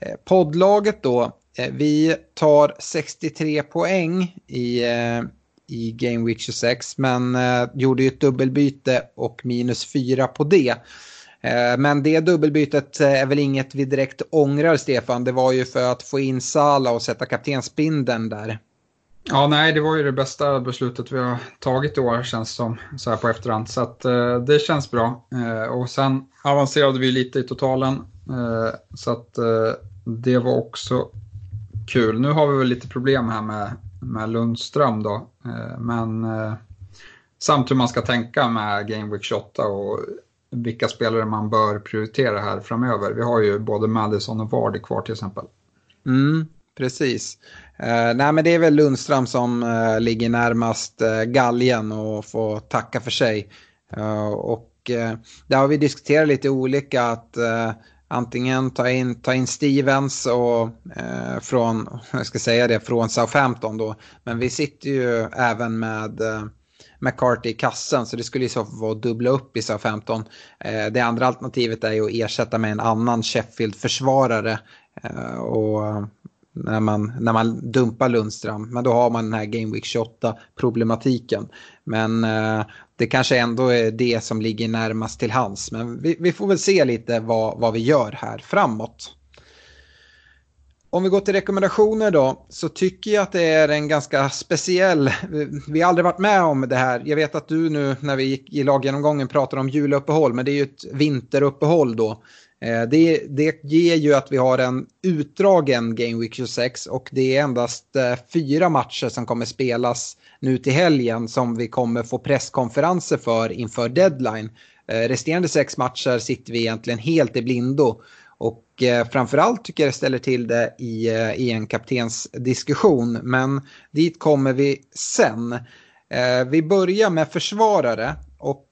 Eh, poddlaget då, vi tar 63 poäng i, i Game Week 26 men gjorde ju ett dubbelbyte och minus 4 på det. Eh, men det dubbelbytet eh, är väl inget vi direkt ångrar, Stefan. Det var ju för att få in Sala och sätta kaptensbindeln där. Ja, nej, det var ju det bästa beslutet vi har tagit i år känns som så här på efterhand. Så att, eh, det känns bra. Eh, och sen avancerade vi lite i totalen. Eh, så att eh, det var också kul. Nu har vi väl lite problem här med, med Lundström då. Eh, men eh, samt hur man ska tänka med Game Week 28 och vilka spelare man bör prioritera här framöver. Vi har ju både Madison och Vardy kvar till exempel. Mm, precis. Uh, nej men det är väl Lundström som uh, ligger närmast uh, galgen och får tacka för sig. och där har vi diskuterat lite olika att antingen ta in, ta in Stevens och från, jag ska säga det, från Southampton då. Men vi sitter ju även med McCarthy i kassen så det skulle i så fall vara att dubbla upp i Southampton. Eh, det andra alternativet är ju att ersätta med en annan Sheffield-försvarare. Eh, och eh, när man, när man dumpar Lundström. Men då har man den här Game Week 28-problematiken. Men eh, det kanske ändå är det som ligger närmast till hands. Men vi, vi får väl se lite vad, vad vi gör här framåt. Om vi går till rekommendationer då så tycker jag att det är en ganska speciell, vi har aldrig varit med om det här. Jag vet att du nu när vi gick i laggenomgången pratade om juluppehåll men det är ju ett vinteruppehåll då. Eh, det, det ger ju att vi har en utdragen Game Week 26 och det är endast eh, fyra matcher som kommer spelas nu till helgen som vi kommer få presskonferenser för inför deadline. Eh, resterande sex matcher sitter vi egentligen helt i blindo. Och eh, framförallt tycker jag det ställer till det i, eh, i en kaptensdiskussion. Men dit kommer vi sen. Eh, vi börjar med försvarare. Och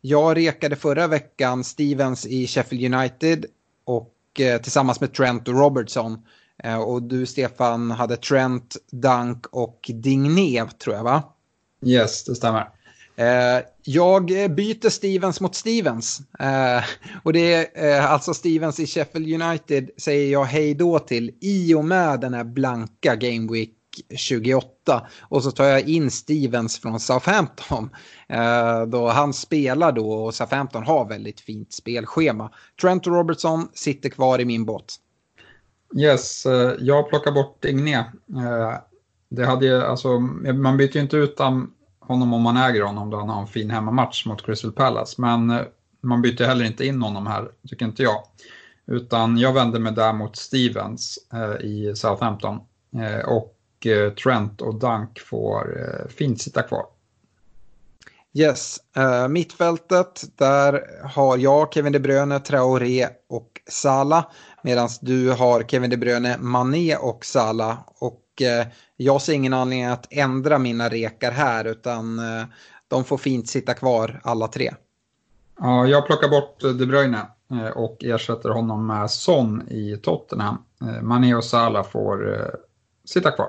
jag rekade förra veckan Stevens i Sheffield United och eh, tillsammans med Trent och Robertson. Eh, och du Stefan hade Trent, Dunk och Dignev tror jag va? Yes, det stämmer. Eh, jag byter Stevens mot Stevens. Eh, och det är eh, alltså Stevens i Sheffield United säger jag hej då till i och med den här blanka Game Week 28 och så tar jag in Stevens från Southampton. Eh, då han spelar då och Southampton har väldigt fint spelschema. Trent och Robertson sitter kvar i min båt. Yes, eh, jag plockar bort Igné. Eh, det hade ju, alltså, man byter ju inte ut honom om man äger honom då han har en fin hemmamatch mot Crystal Palace. Men eh, man byter heller inte in honom här, tycker inte jag. Utan jag vänder mig där mot Stevens eh, i Southampton. Eh, och Trent och Dunk får fint sitta kvar. Yes, uh, mittfältet där har jag Kevin De Bruyne, Traoré och Sala. Medan du har Kevin De Bruyne, Mané och Sala. Och jag ser ingen anledning att ändra mina rekar här utan uh, de får fint sitta kvar alla tre. Ja, jag plockar bort De Bruyne och ersätter honom med Son i Tottenham. Mané och Sala får sitta kvar.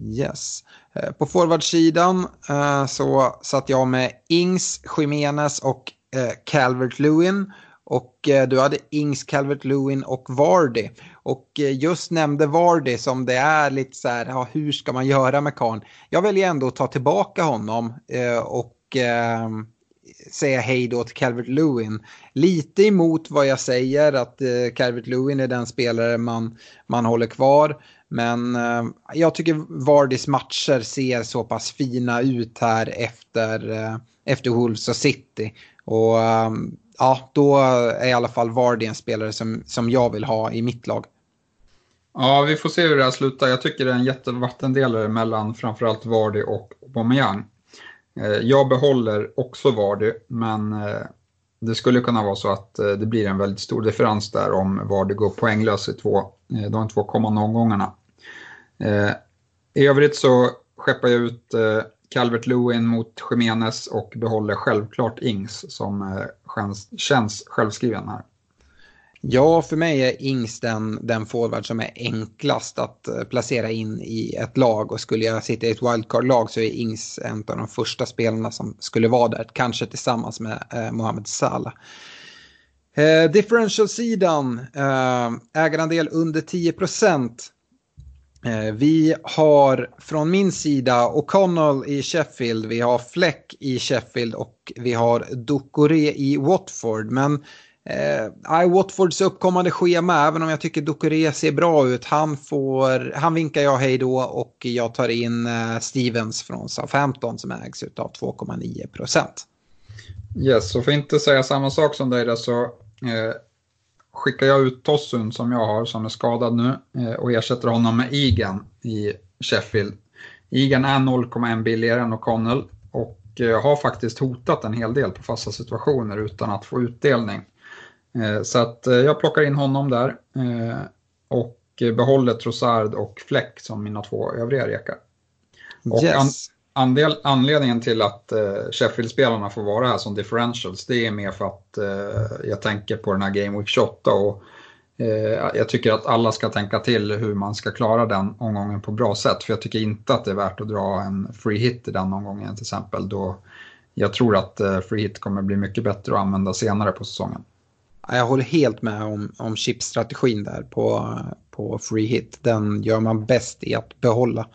Yes. Eh, på forwardsidan eh, så satt jag med Ings, Jimenez och eh, Calvert-Lewin. Och du hade Ings, Calvert-Lewin och Vardy. Och eh, just nämnde Vardy som det är lite så här, ja, hur ska man göra med karln? Jag väljer ändå att ta tillbaka honom eh, och eh, säga hej då till Calvert Lewin. Lite emot vad jag säger att Calvert Lewin är den spelare man, man håller kvar. Men eh, jag tycker Vardys matcher ser så pass fina ut här efter, eh, efter Wolves och City. Och eh, ja, då är i alla fall Vardy en spelare som, som jag vill ha i mitt lag. Ja, vi får se hur det här slutar. Jag tycker det är en jättevattendelare mellan framförallt Vardy och Aubameyang. Eh, jag behåller också Vardy, men eh, det skulle kunna vara så att eh, det blir en väldigt stor differens där om Vardy går poänglös i två, de två kommande omgångarna. I övrigt så skeppar jag ut Calvert Lewin mot Jiménez och behåller självklart Ings som känns, känns självskriven här. Ja, för mig är Ings den, den forward som är enklast att eh, placera in i ett lag och skulle jag sitta i ett wildcard-lag så är Ings en av de första spelarna som skulle vara där, kanske tillsammans med eh, Mohamed Salah. Eh, Differential-sidan, eh, ägarandel under 10 procent Eh, vi har från min sida O'Connell i Sheffield, vi har Fleck i Sheffield och vi har Ducoré i Watford. Men eh, Watfords uppkommande schema, även om jag tycker Ducoré ser bra ut, han, får, han vinkar jag hej då och jag tar in eh, Stevens från Southampton som ägs av 2,9 procent. Yes, och för att inte säga samma sak som dig där så eh, skickar jag ut Tossun som jag har som är skadad nu eh, och ersätter honom med Igan i Sheffield. Igan är 0,1 billigare än O'Connell och eh, har faktiskt hotat en hel del på fasta situationer utan att få utdelning. Eh, så att jag plockar in honom där och behåller Trossard och Fläck som mina två övriga rekar. Och yes. Andel, anledningen till att uh, Sheffield-spelarna får vara här som differentials det är mer för att jag tänker på den här Game Week 28 och jag tycker att alla ska tänka till hur man ska klara den omgången på bra sätt. För jag tycker inte att det är värt att dra en free hit i den omgången till exempel. Då jag tror att free hit kommer bli mycket bättre att använda senare på säsongen. Jag håller helt med om, om chipstrategin där på, på free hit. Den gör man bäst i att behålla.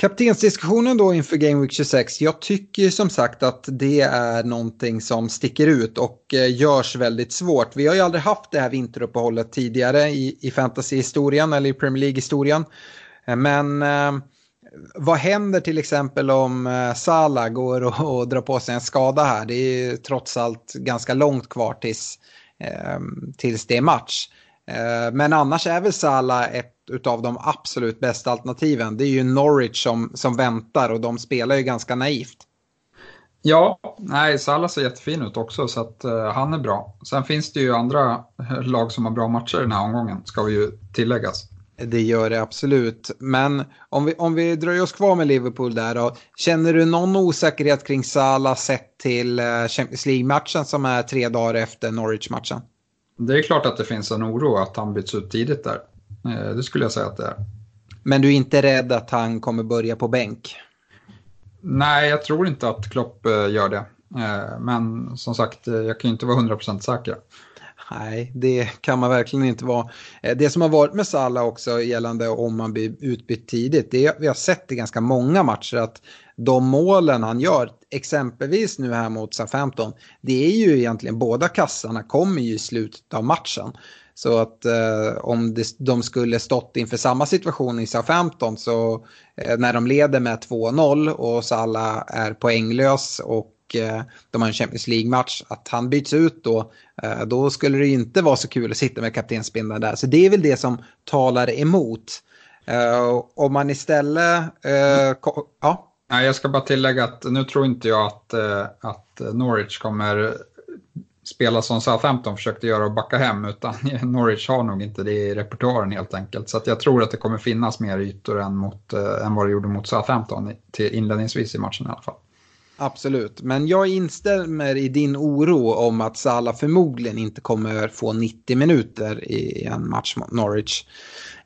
Kaptensdiskussionen då inför Game Week 26. Jag tycker som sagt att det är någonting som sticker ut och eh, görs väldigt svårt. Vi har ju aldrig haft det här vinteruppehållet tidigare i, i fantasyhistorien eller i Premier League-historien. Eh, men eh, vad händer till exempel om eh, Salah går och, och drar på sig en skada här? Det är ju trots allt ganska långt kvar tills, eh, tills det är match. Eh, men annars är väl Salah ett av de absolut bästa alternativen. Det är ju Norwich som, som väntar och de spelar ju ganska naivt. Ja, nej, Salah ser jättefin ut också så att uh, han är bra. Sen finns det ju andra eh, lag som har bra matcher den här omgången, ska vi ju tilläggas. Det gör det absolut. Men om vi, om vi dröjer oss kvar med Liverpool där då. Känner du någon osäkerhet kring Salah sett till uh, Champions League-matchen som är tre dagar efter Norwich-matchen? Det är klart att det finns en oro att han byts ut tidigt där. Eh, det skulle jag säga att det är. Men du är inte rädd att han kommer börja på bänk? Nej, jag tror inte att Klopp eh, gör det. Eh, men som sagt, jag kan ju inte vara 100% säker. Nej, det kan man verkligen inte vara. Eh, det som har varit med Salah också gällande om man blir utbytt tidigt, det är, vi har sett i ganska många matcher att de målen han gör, exempelvis nu här mot Southampton, det är ju egentligen båda kassarna kommer ju i slutet av matchen. Så att eh, om det, de skulle stått inför samma situation i Southampton så eh, när de leder med 2-0 och Salah är poänglös och Eh, de har en Champions League-match, att han byts ut då, eh, då skulle det inte vara så kul att sitta med kaptensbindeln där. Så det är väl det som talar emot. Eh, om man istället, ja. Nej, jag ska bara tillägga att nu tror inte jag att, att Norwich kommer spela som Southampton försökte göra och backa hem, utan Norwich har nog inte det i repertoaren helt enkelt. Så jag tror att det kommer finnas mer ytor än, mot, än vad det gjorde mot Southampton till inledningsvis i matchen i alla fall. Absolut, men jag instämmer i din oro om att Salah förmodligen inte kommer få 90 minuter i en match mot Norwich.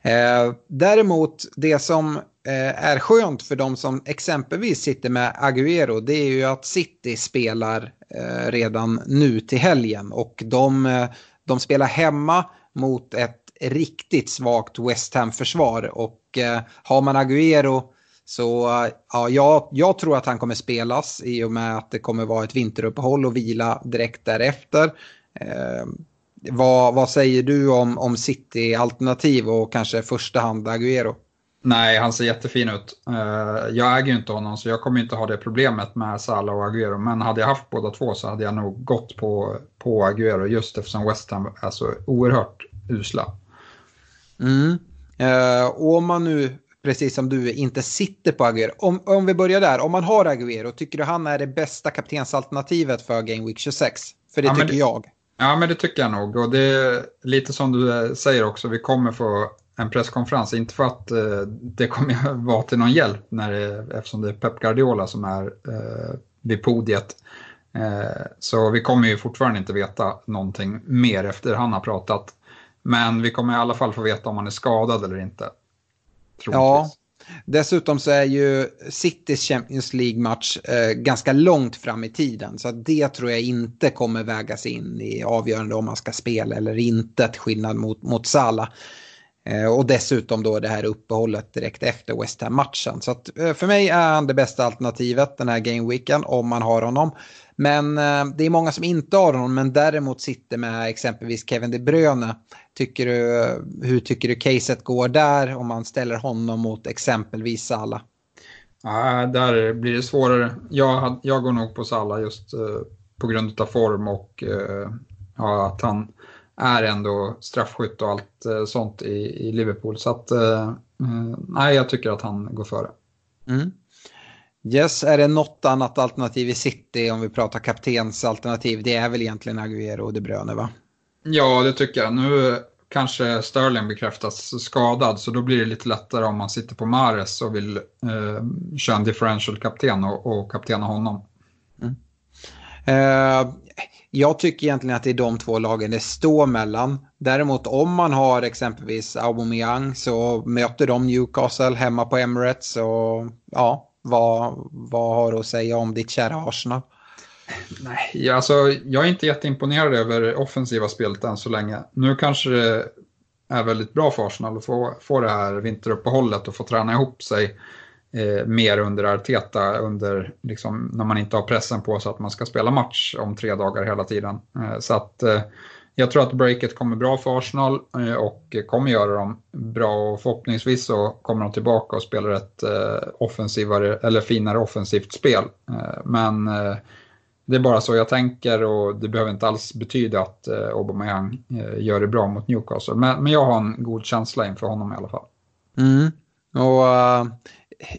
Eh, däremot, det som eh, är skönt för de som exempelvis sitter med Agüero, det är ju att City spelar eh, redan nu till helgen. Och de, eh, de spelar hemma mot ett riktigt svagt West Ham-försvar. Och eh, har man Agüero så ja, jag, jag, tror att han kommer spelas i och med att det kommer vara ett vinteruppehåll och vila direkt därefter. Eh, vad, vad säger du om, om City-alternativ och kanske första hand Agüero? Nej, han ser jättefin ut. Eh, jag äger ju inte honom så jag kommer inte ha det problemet med Salah och Agüero. Men hade jag haft båda två så hade jag nog gått på, på Agüero just eftersom West Ham är så oerhört usla. Mm. Uh, och om man nu, precis som du, inte sitter på Agüero. Om, om vi börjar där, om man har Agüero, tycker du han är det bästa kaptensalternativet för Game Week 26? För det ja, tycker det, jag. Ja, men det tycker jag nog. Och det är lite som du säger också, vi kommer få en presskonferens. Inte för att eh, det kommer vara till någon hjälp när det, eftersom det är Pep Guardiola som är eh, vid podiet. Eh, så vi kommer ju fortfarande inte veta någonting mer efter han har pratat. Men vi kommer i alla fall få veta om han är skadad eller inte. Troligtvis. Ja, Dessutom så är ju Citys Champions League-match eh, ganska långt fram i tiden. Så det tror jag inte kommer vägas in i avgörande om man ska spela eller inte. Till skillnad mot, mot Salah. Eh, och dessutom då det här uppehållet direkt efter West Ham-matchen. Så att, eh, för mig är han det bästa alternativet den här gameweeken om man har honom. Men eh, det är många som inte har honom men däremot sitter med exempelvis Kevin De Bruyne. Tycker du, hur tycker du caset går där om man ställer honom mot exempelvis Salah? Ja, där blir det svårare. Jag, jag går nog på Salah just på grund av form och ja, att han är ändå straffskytt och allt eh, sånt i, i Liverpool. Så att, eh, eh, nej, jag tycker att han går före. Mm. Yes, är det något annat alternativ i City om vi pratar kaptensalternativ? Det är väl egentligen Agüero och De Bruyne va? Ja, det tycker jag. Nu kanske Sterling bekräftas skadad så då blir det lite lättare om man sitter på Mares och vill eh, köra en differential kapten och, och kaptena honom. Mm. Eh, jag tycker egentligen att det är de två lagen det står mellan. Däremot om man har exempelvis Aubameyang så möter de Newcastle hemma på Emirates och ja, vad, vad har du att säga om ditt kära Arsenal? Nej, alltså, jag är inte jätteimponerad över offensiva spelet än så länge. Nu kanske det är väldigt bra för Arsenal att få, få det här vinteruppehållet och få träna ihop sig eh, mer under Arteta, under, liksom, när man inte har pressen på sig att man ska spela match om tre dagar hela tiden. Eh, så att eh, jag tror att breaket kommer bra för Arsenal eh, och kommer göra dem bra och förhoppningsvis så kommer de tillbaka och spelar ett eh, offensivare eller finare offensivt spel. Eh, men eh, det är bara så jag tänker och det behöver inte alls betyda att eh, Aubameyang eh, gör det bra mot Newcastle. Men, men jag har en god känsla inför honom i alla fall. Mm. Och uh,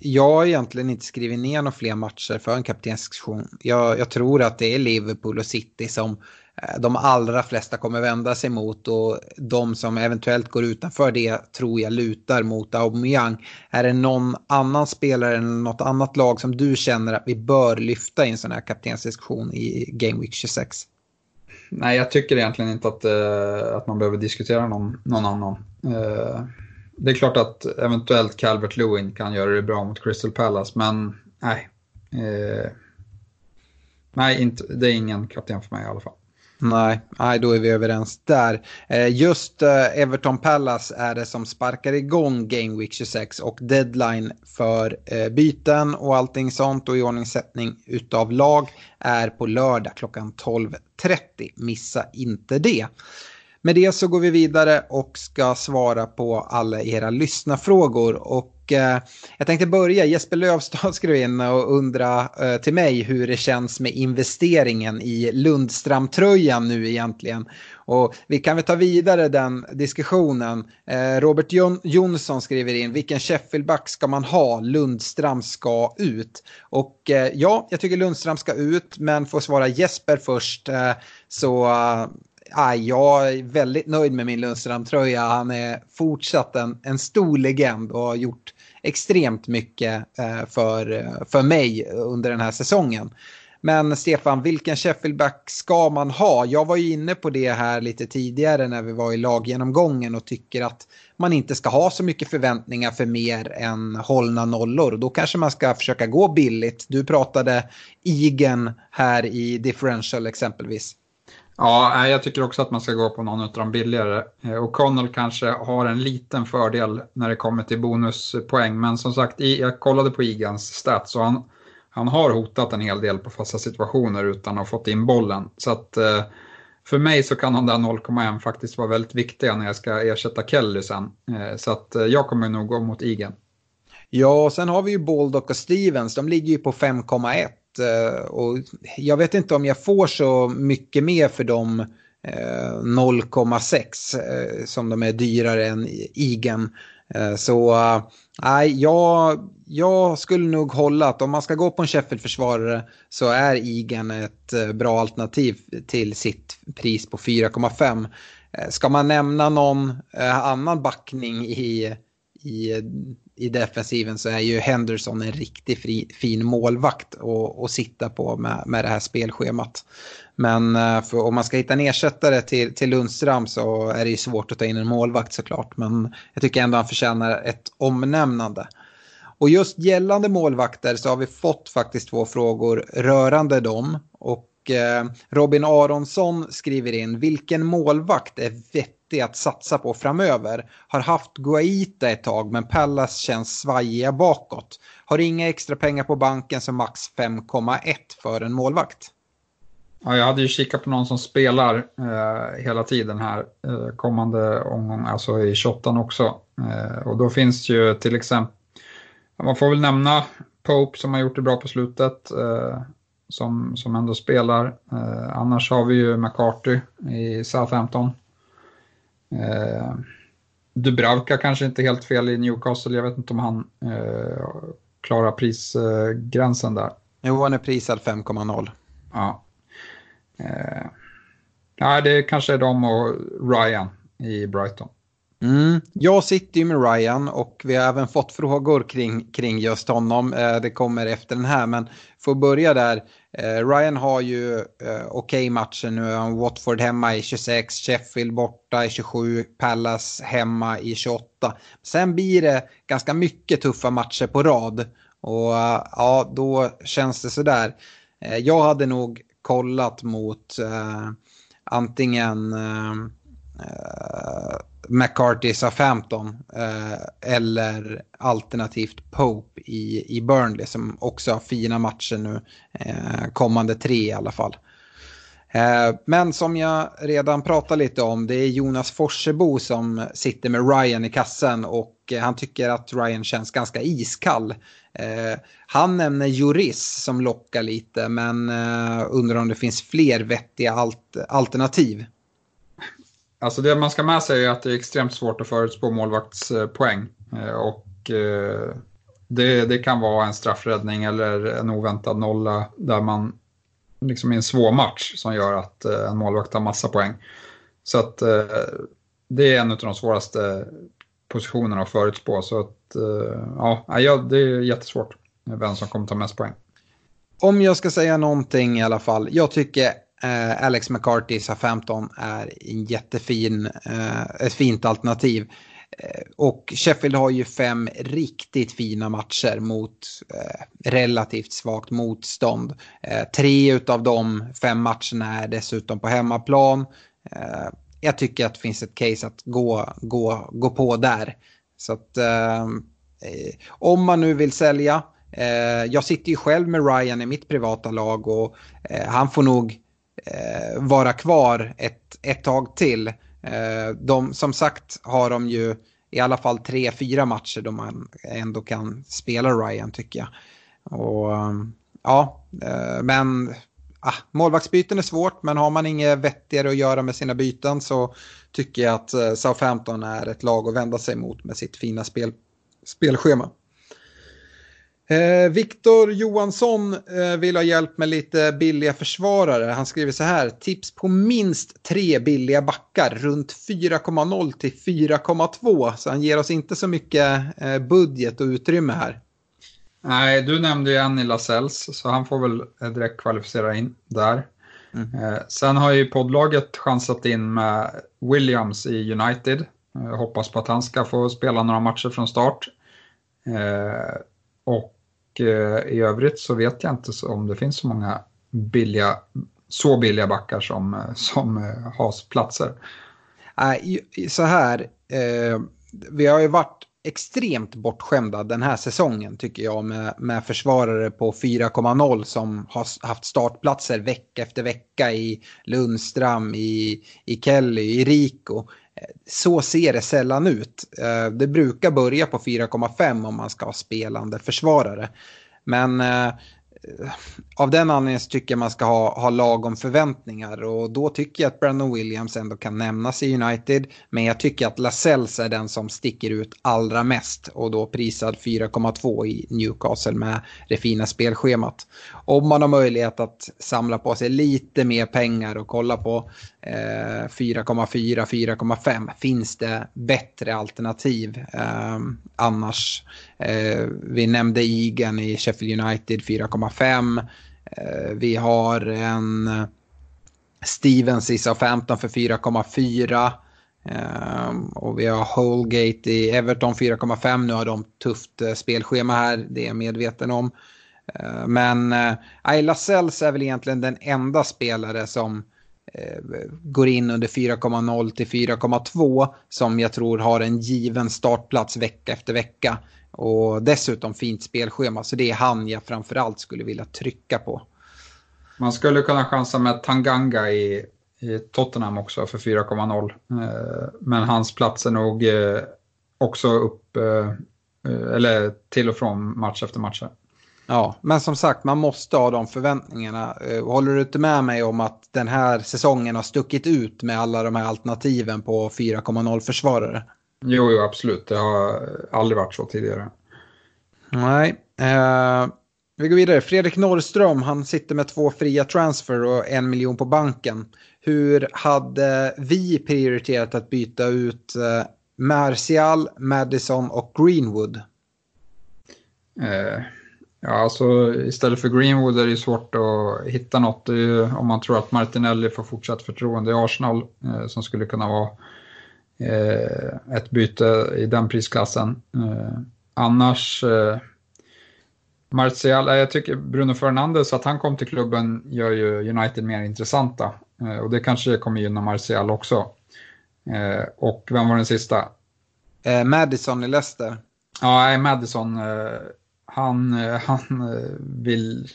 jag har egentligen inte skrivit ner några fler matcher för en kaptensdiskussion. Jag, jag, tror att det är Liverpool och City som Eh, de allra flesta kommer vända sig mot och de som eventuellt går utanför det tror jag lutar mot Aubameyang. Är det någon annan spelare eller något annat lag som du känner att vi bör lyfta i en sån här kaptensdiskussion i Game Week 26? Nej, jag tycker egentligen inte att, uh, att man behöver diskutera någon, någon annan eh, det är klart att eventuellt Calvert Lewin kan göra det bra mot Crystal Palace, men nej. Eh, nej, inte, det är ingen kapten för mig i alla fall. Nej, nej, då är vi överens där. Eh, just eh, Everton Palace är det som sparkar igång Game Week 26 och deadline för eh, byten och allting sånt och iordningssättning utav lag är på lördag klockan 12.30. Missa inte det. Med det så går vi vidare och ska svara på alla era lyssnarfrågor. Och och eh, jag tänkte börja, Jesper Lövstad skrev in och undra eh, till mig hur det känns med investeringen i Lundström-tröjan nu egentligen. Och vi kan väl ta vidare den diskussionen. Eh, Robert Jon Jonsson skriver in, vilken Sheffieldback ska man ha? Lundström ska ut. Och eh, ja, jag tycker Lundström ska ut, men får svara Jesper först. Eh, så Ah, jag är väldigt nöjd med min Lundström-tröja. Han är fortsatt en, en stor legend och har gjort extremt mycket eh, för, för mig under den här säsongen. Men Stefan, vilken Sheffieldback ska man ha? Jag var ju inne på det här lite tidigare när vi var i laggenomgången och tycker att man inte ska ha så mycket förväntningar för mer än hållna nollor. Då kanske man ska försöka gå billigt. Du pratade Igen här i differential exempelvis. Ja, jag tycker också att man ska gå på någon av de billigare. Eh, O'Connell och Connell kanske har en liten fördel när det kommer till bonuspoäng. Men som sagt, jag kollade på Igans stats och han, han har hotat en hel del på fasta situationer utan att ha fått in bollen. Så att eh, för mig så kan de där 0,1 faktiskt vara väldigt viktiga när jag ska ersätta Kelly sen. Eh, så att jag kommer nog gå mot Igen. Ja, och sen har vi ju Baldock och Stevens. De ligger ju på 5,1. Eh, och jag vet inte om jag får så mycket mer för de 0,6 eh, eh, som de är dyrare än Igen. Så nej, jag, jag skulle nog hålla att om man ska gå på en Sheffield-försvarare så är Igen ett bra alternativ till sitt pris på 4,5. Ska man nämna någon annan backning i, i i defensiven så är ju Henderson en riktigt fri, fin målvakt att sitta på med, med det här spelschemat. Men eh, för, om man ska hitta en ersättare till, till Lundström så är det ju svårt att ta in en målvakt såklart. Men jag tycker ändå han förtjänar ett omnämnande. Och just gällande målvakter så har vi fått faktiskt två frågor rörande dem. Och Eh, Robin Aronsson skriver in, vilken målvakt är vettig att satsa på framöver. Har haft Guaita ett tag men Pallas känns svajiga bakåt. Har inga extra pengar på banken så max 5,1 för en målvakt. Ja, jag hade ju kikat på någon som spelar eh, hela tiden här eh, kommande omgång, alltså i 28 också. Eh, och då finns ju till exempel, man får väl nämna Pope som har gjort det bra på slutet, eh, som, som ändå spelar. Eh, annars har vi ju McCarthy i Southampton Eh, Dubravka kanske inte helt fel i Newcastle. Jag vet inte om han eh, klarar prisgränsen där. Jo, han är prisad 5,0. Ja. Eh, nej, det kanske är de och Ryan i Brighton. Mm. Jag sitter ju med Ryan och vi har även fått frågor kring, kring just honom. Eh, det kommer efter den här, men för att börja där. Eh, Ryan har ju eh, okej okay matcher nu. Han Watford hemma i 26, Sheffield borta i 27, Palace hemma i 28. Sen blir det ganska mycket tuffa matcher på rad. Och eh, ja, då känns det sådär. Eh, jag hade nog kollat mot eh, antingen McCarthy sa 15 eh, eller alternativt Pope i, i Burnley som också har fina matcher nu, eh, kommande tre i alla fall. Eh, men som jag redan pratat lite om, det är Jonas Forsebo som sitter med Ryan i kassen och eh, han tycker att Ryan känns ganska iskall. Eh, han nämner Juris som lockar lite men eh, undrar om det finns fler vettiga alt alternativ. Alltså det man ska med sig är att det är extremt svårt att förutspå målvaktspoäng. Eh, och eh, det, det kan vara en straffräddning eller en oväntad nolla där man liksom i en svår match som gör att eh, en målvakt har massa poäng. Så att det är en av de svåraste positionerna att förutspå. Så att ja, det är jättesvårt vem som kommer ta mest poäng. Om jag ska säga någonting i alla fall. Jag tycker Eh, Alex McCarthy sa 15 är en jättefin, eh, ett fint alternativ. Eh, och Sheffield har ju fem riktigt fina matcher mot eh, relativt svagt motstånd. Eh, tre av de fem matcherna är dessutom på hemmaplan. Eh, jag tycker att det finns ett case att gå, gå, gå på där. Så att eh, eh, om man nu vill sälja, jag sitter ju själv med Ryan i mitt privata lag och han får nog Eh, vara kvar ett, ett tag till. Eh, de, som sagt har de ju i alla fall tre, fyra matcher då man ändå kan spela Ryan tycker jag. Och ehm, ja, eh, men ah, målvaktsbyten är svårt, men har man inget vettigare att göra med sina byten så tycker jag att eh, Southampton är ett lag att vända sig mot med sitt fina spel, spelschema. Eh, Viktor Johansson eh, vill ha hjälp med lite billiga försvarare. Han skriver så här, tips på minst tre billiga backar, runt 4,0 till 4,2. Så han ger oss inte så mycket eh, budget och utrymme här. Nej, du nämnde ju Annie Lasells, så han får väl direkt kvalificera in där. Mm. Eh, sen har ju poddlaget chansat in med Williams i United. Eh, hoppas på att han ska få spela några matcher från start. Eh, och Eh, i övrigt så vet jag inte om det finns så många billiga, så billiga backar som, eh, som eh, har platser. Äh, så här, vi har ju varit extremt bortskämda den här säsongen tycker jag med, med försvarare på 4,0 som har haft startplatser vecka efter vecka i Lundström, i, i Kelly, i Rico. Så ser det sällan ut. Eh, det brukar börja på 4,5 om man ska ha spelande försvarare. Men Eh, Eh, av den anledningen så tycker jag man ska ha, ha lagom förväntningar och då tycker jag att Brandon Williams ändå kan nämnas i United. Men jag tycker att Lasells är den som sticker ut allra mest och då prisad 4,2 i Newcastle med det fina spelschemat. Om man har möjlighet att samla på sig lite mer pengar och kolla på eh, 4,4-4,5. finns det bättre alternativ eh, annars. Eh, vi nämnde Igen i Sheffield United 4,5. Eh, vi har en Stevens i Southampton för 4,4. Ehm, och vi har Holgate i Everton 4,5. Nu har de tufft uh, spelschema här, det är jag medveten om. Uh, men uh, Ayla Sells är väl egentligen den enda spelare som går in under 4,0 till 4,2 som jag tror har en given startplats vecka efter vecka. Och dessutom fint spelschema, så det är han jag framförallt skulle vilja trycka på. Man skulle kunna chansa med Tanganga i, i Tottenham också för 4,0. Eh, men hans plats är nog eh, också upp, eller till och från match efter match. Ja, men som sagt, man måste ha de förväntningarna. Eh, håller du inte med mig om att den här säsongen har stuckit ut med alla de här alternativen på 4,0 försvarare? Jo, jo, absolut. Det har aldrig varit så tidigare. Nej. Eh, vi går vidare. Fredrik Norrström, han sitter med två fria transfer och en miljon på banken. Hur hade vi prioriterat att byta ut eh, Martial, Madison och Greenwood? Eh, Ja, alltså istället för Greenwood är det svårt att hitta något. Ju, om man tror att Martinelli får fortsatt förtroende i Arsenal eh, som skulle kunna vara ett byte i den prisklassen. Eh, annars eh, Martial, jag tycker Bruno Fernandes, att han kom till klubben gör ju United mer intressanta. Eh, och det kanske kommer gynna Martial också. Eh, och vem var den sista? Eh, Madison i Leicester. Ja, Madison han, eh, han eh, vill...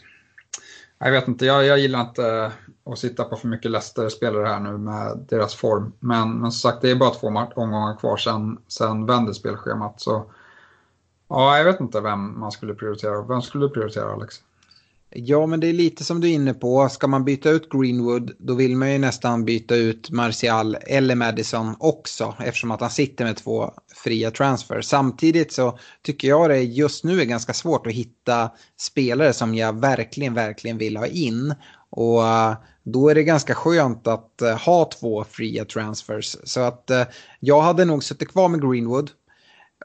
Jag vet inte, jag, jag gillar inte och sitta på för mycket Leicester-spelare här nu med deras form. Men, men som sagt, det är bara två omgångar kvar sen, sen vänder spelschemat. Så ja, jag vet inte vem man skulle prioritera. Vem skulle du prioritera Alex? Ja, men det är lite som du är inne på. Ska man byta ut Greenwood, då vill man ju nästan byta ut Martial eller Madison också, eftersom att han sitter med två fria transfer. Samtidigt så tycker jag det just nu är ganska svårt att hitta spelare som jag verkligen, verkligen vill ha in. Och då är det ganska skönt att eh, ha två fria transfers. Så att eh, jag hade nog suttit kvar med Greenwood.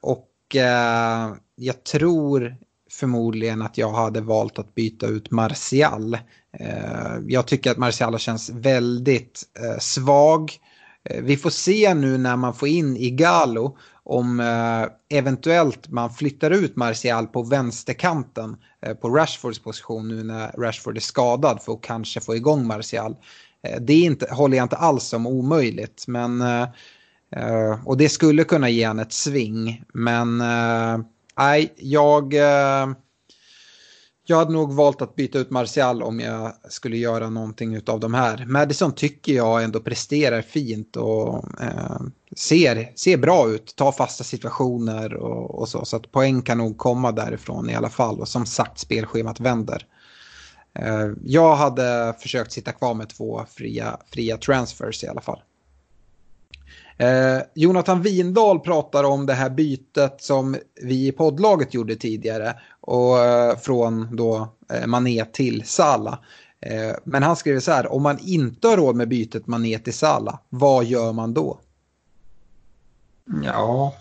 Och eh, jag tror förmodligen att jag hade valt att byta ut Martial. Eh, jag tycker att Martial känns väldigt eh, svag. Eh, vi får se nu när man får in Igalo om eh, eventuellt man flyttar ut Martial på vänsterkanten Eh, på Rashfords position nu när Rashford är skadad för att kanske få igång Martial. Eh, det är inte, håller jag inte alls som omöjligt men eh, och det skulle kunna ge han ett sving men Nej, jag, eh, Jag hade nog valt att byta ut Martial om jag skulle göra någonting av de här. Madison tycker jag ändå presterar fint och eh, ser, ser bra ut, tar fasta situationer och, och, så. Så att poäng kan nog komma därifrån i alla fall. Och som sagt, spelschemat vänder. Eh, jag hade försökt sitta kvar med två fria, fria transfers i alla fall. Eh, Jonathan Windahl pratar om det här bytet som vi i poddlaget gjorde tidigare och, eh, från då eh, Mané till Sala. Eh, men han skriver så här, om man inte har råd med bytet Mané till Sala, vad gör man då? Ja,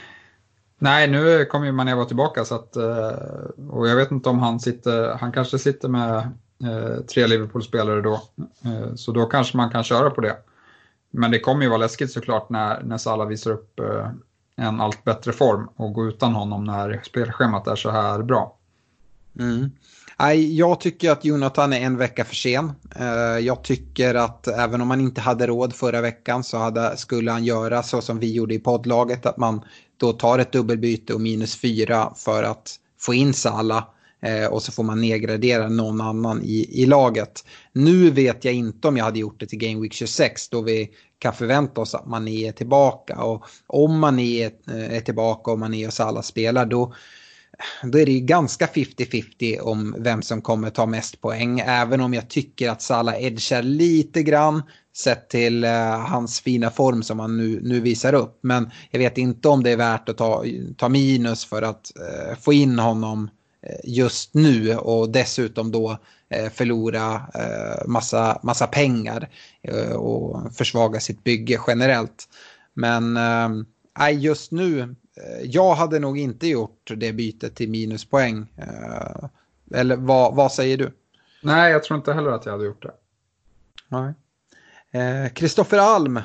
nej nu kommer ju Mané vara tillbaka så att, eh, och jag vet inte om han sitter, han kanske sitter med eh, tre Liverpool-spelare då, eh, så då kanske man kan köra på det. Men det kommer ju vara läskigt såklart när, när Salah visar upp en allt bättre form och gå utan honom när spelschemat är så här bra. Mm. Jag tycker att Jonathan är en vecka för sen. Eh, jag tycker att även om man inte hade råd förra veckan så hade, skulle han göra så som vi gjorde i poddlaget. Att man då tar ett dubbelbyte och minus fyra för att få in Salah. Eh, och så får man nedgradera någon annan i, i laget. Nu vet jag inte om jag hade gjort det till Game Week 26 då vi kan förvänta oss att man är tillbaka. Och om man är, eh, är tillbaka och man är och alla spelar då, då är det ju ganska 50-50 om vem som kommer ta mest poäng. Även om jag tycker att Salah edgar lite grann sett till uh, hans fina form som han nu, nu visar upp. Men jag vet inte om det är värt att ta, ta minus för att uh, få in honom eh, just nu och dessutom då förlora massa, massa pengar och försvaga sitt bygge generellt. Men just nu, jag hade nog inte gjort det bytet till minuspoäng. Eller vad, vad säger du? Nej, jag tror inte heller att jag hade gjort det. Kristoffer Alm,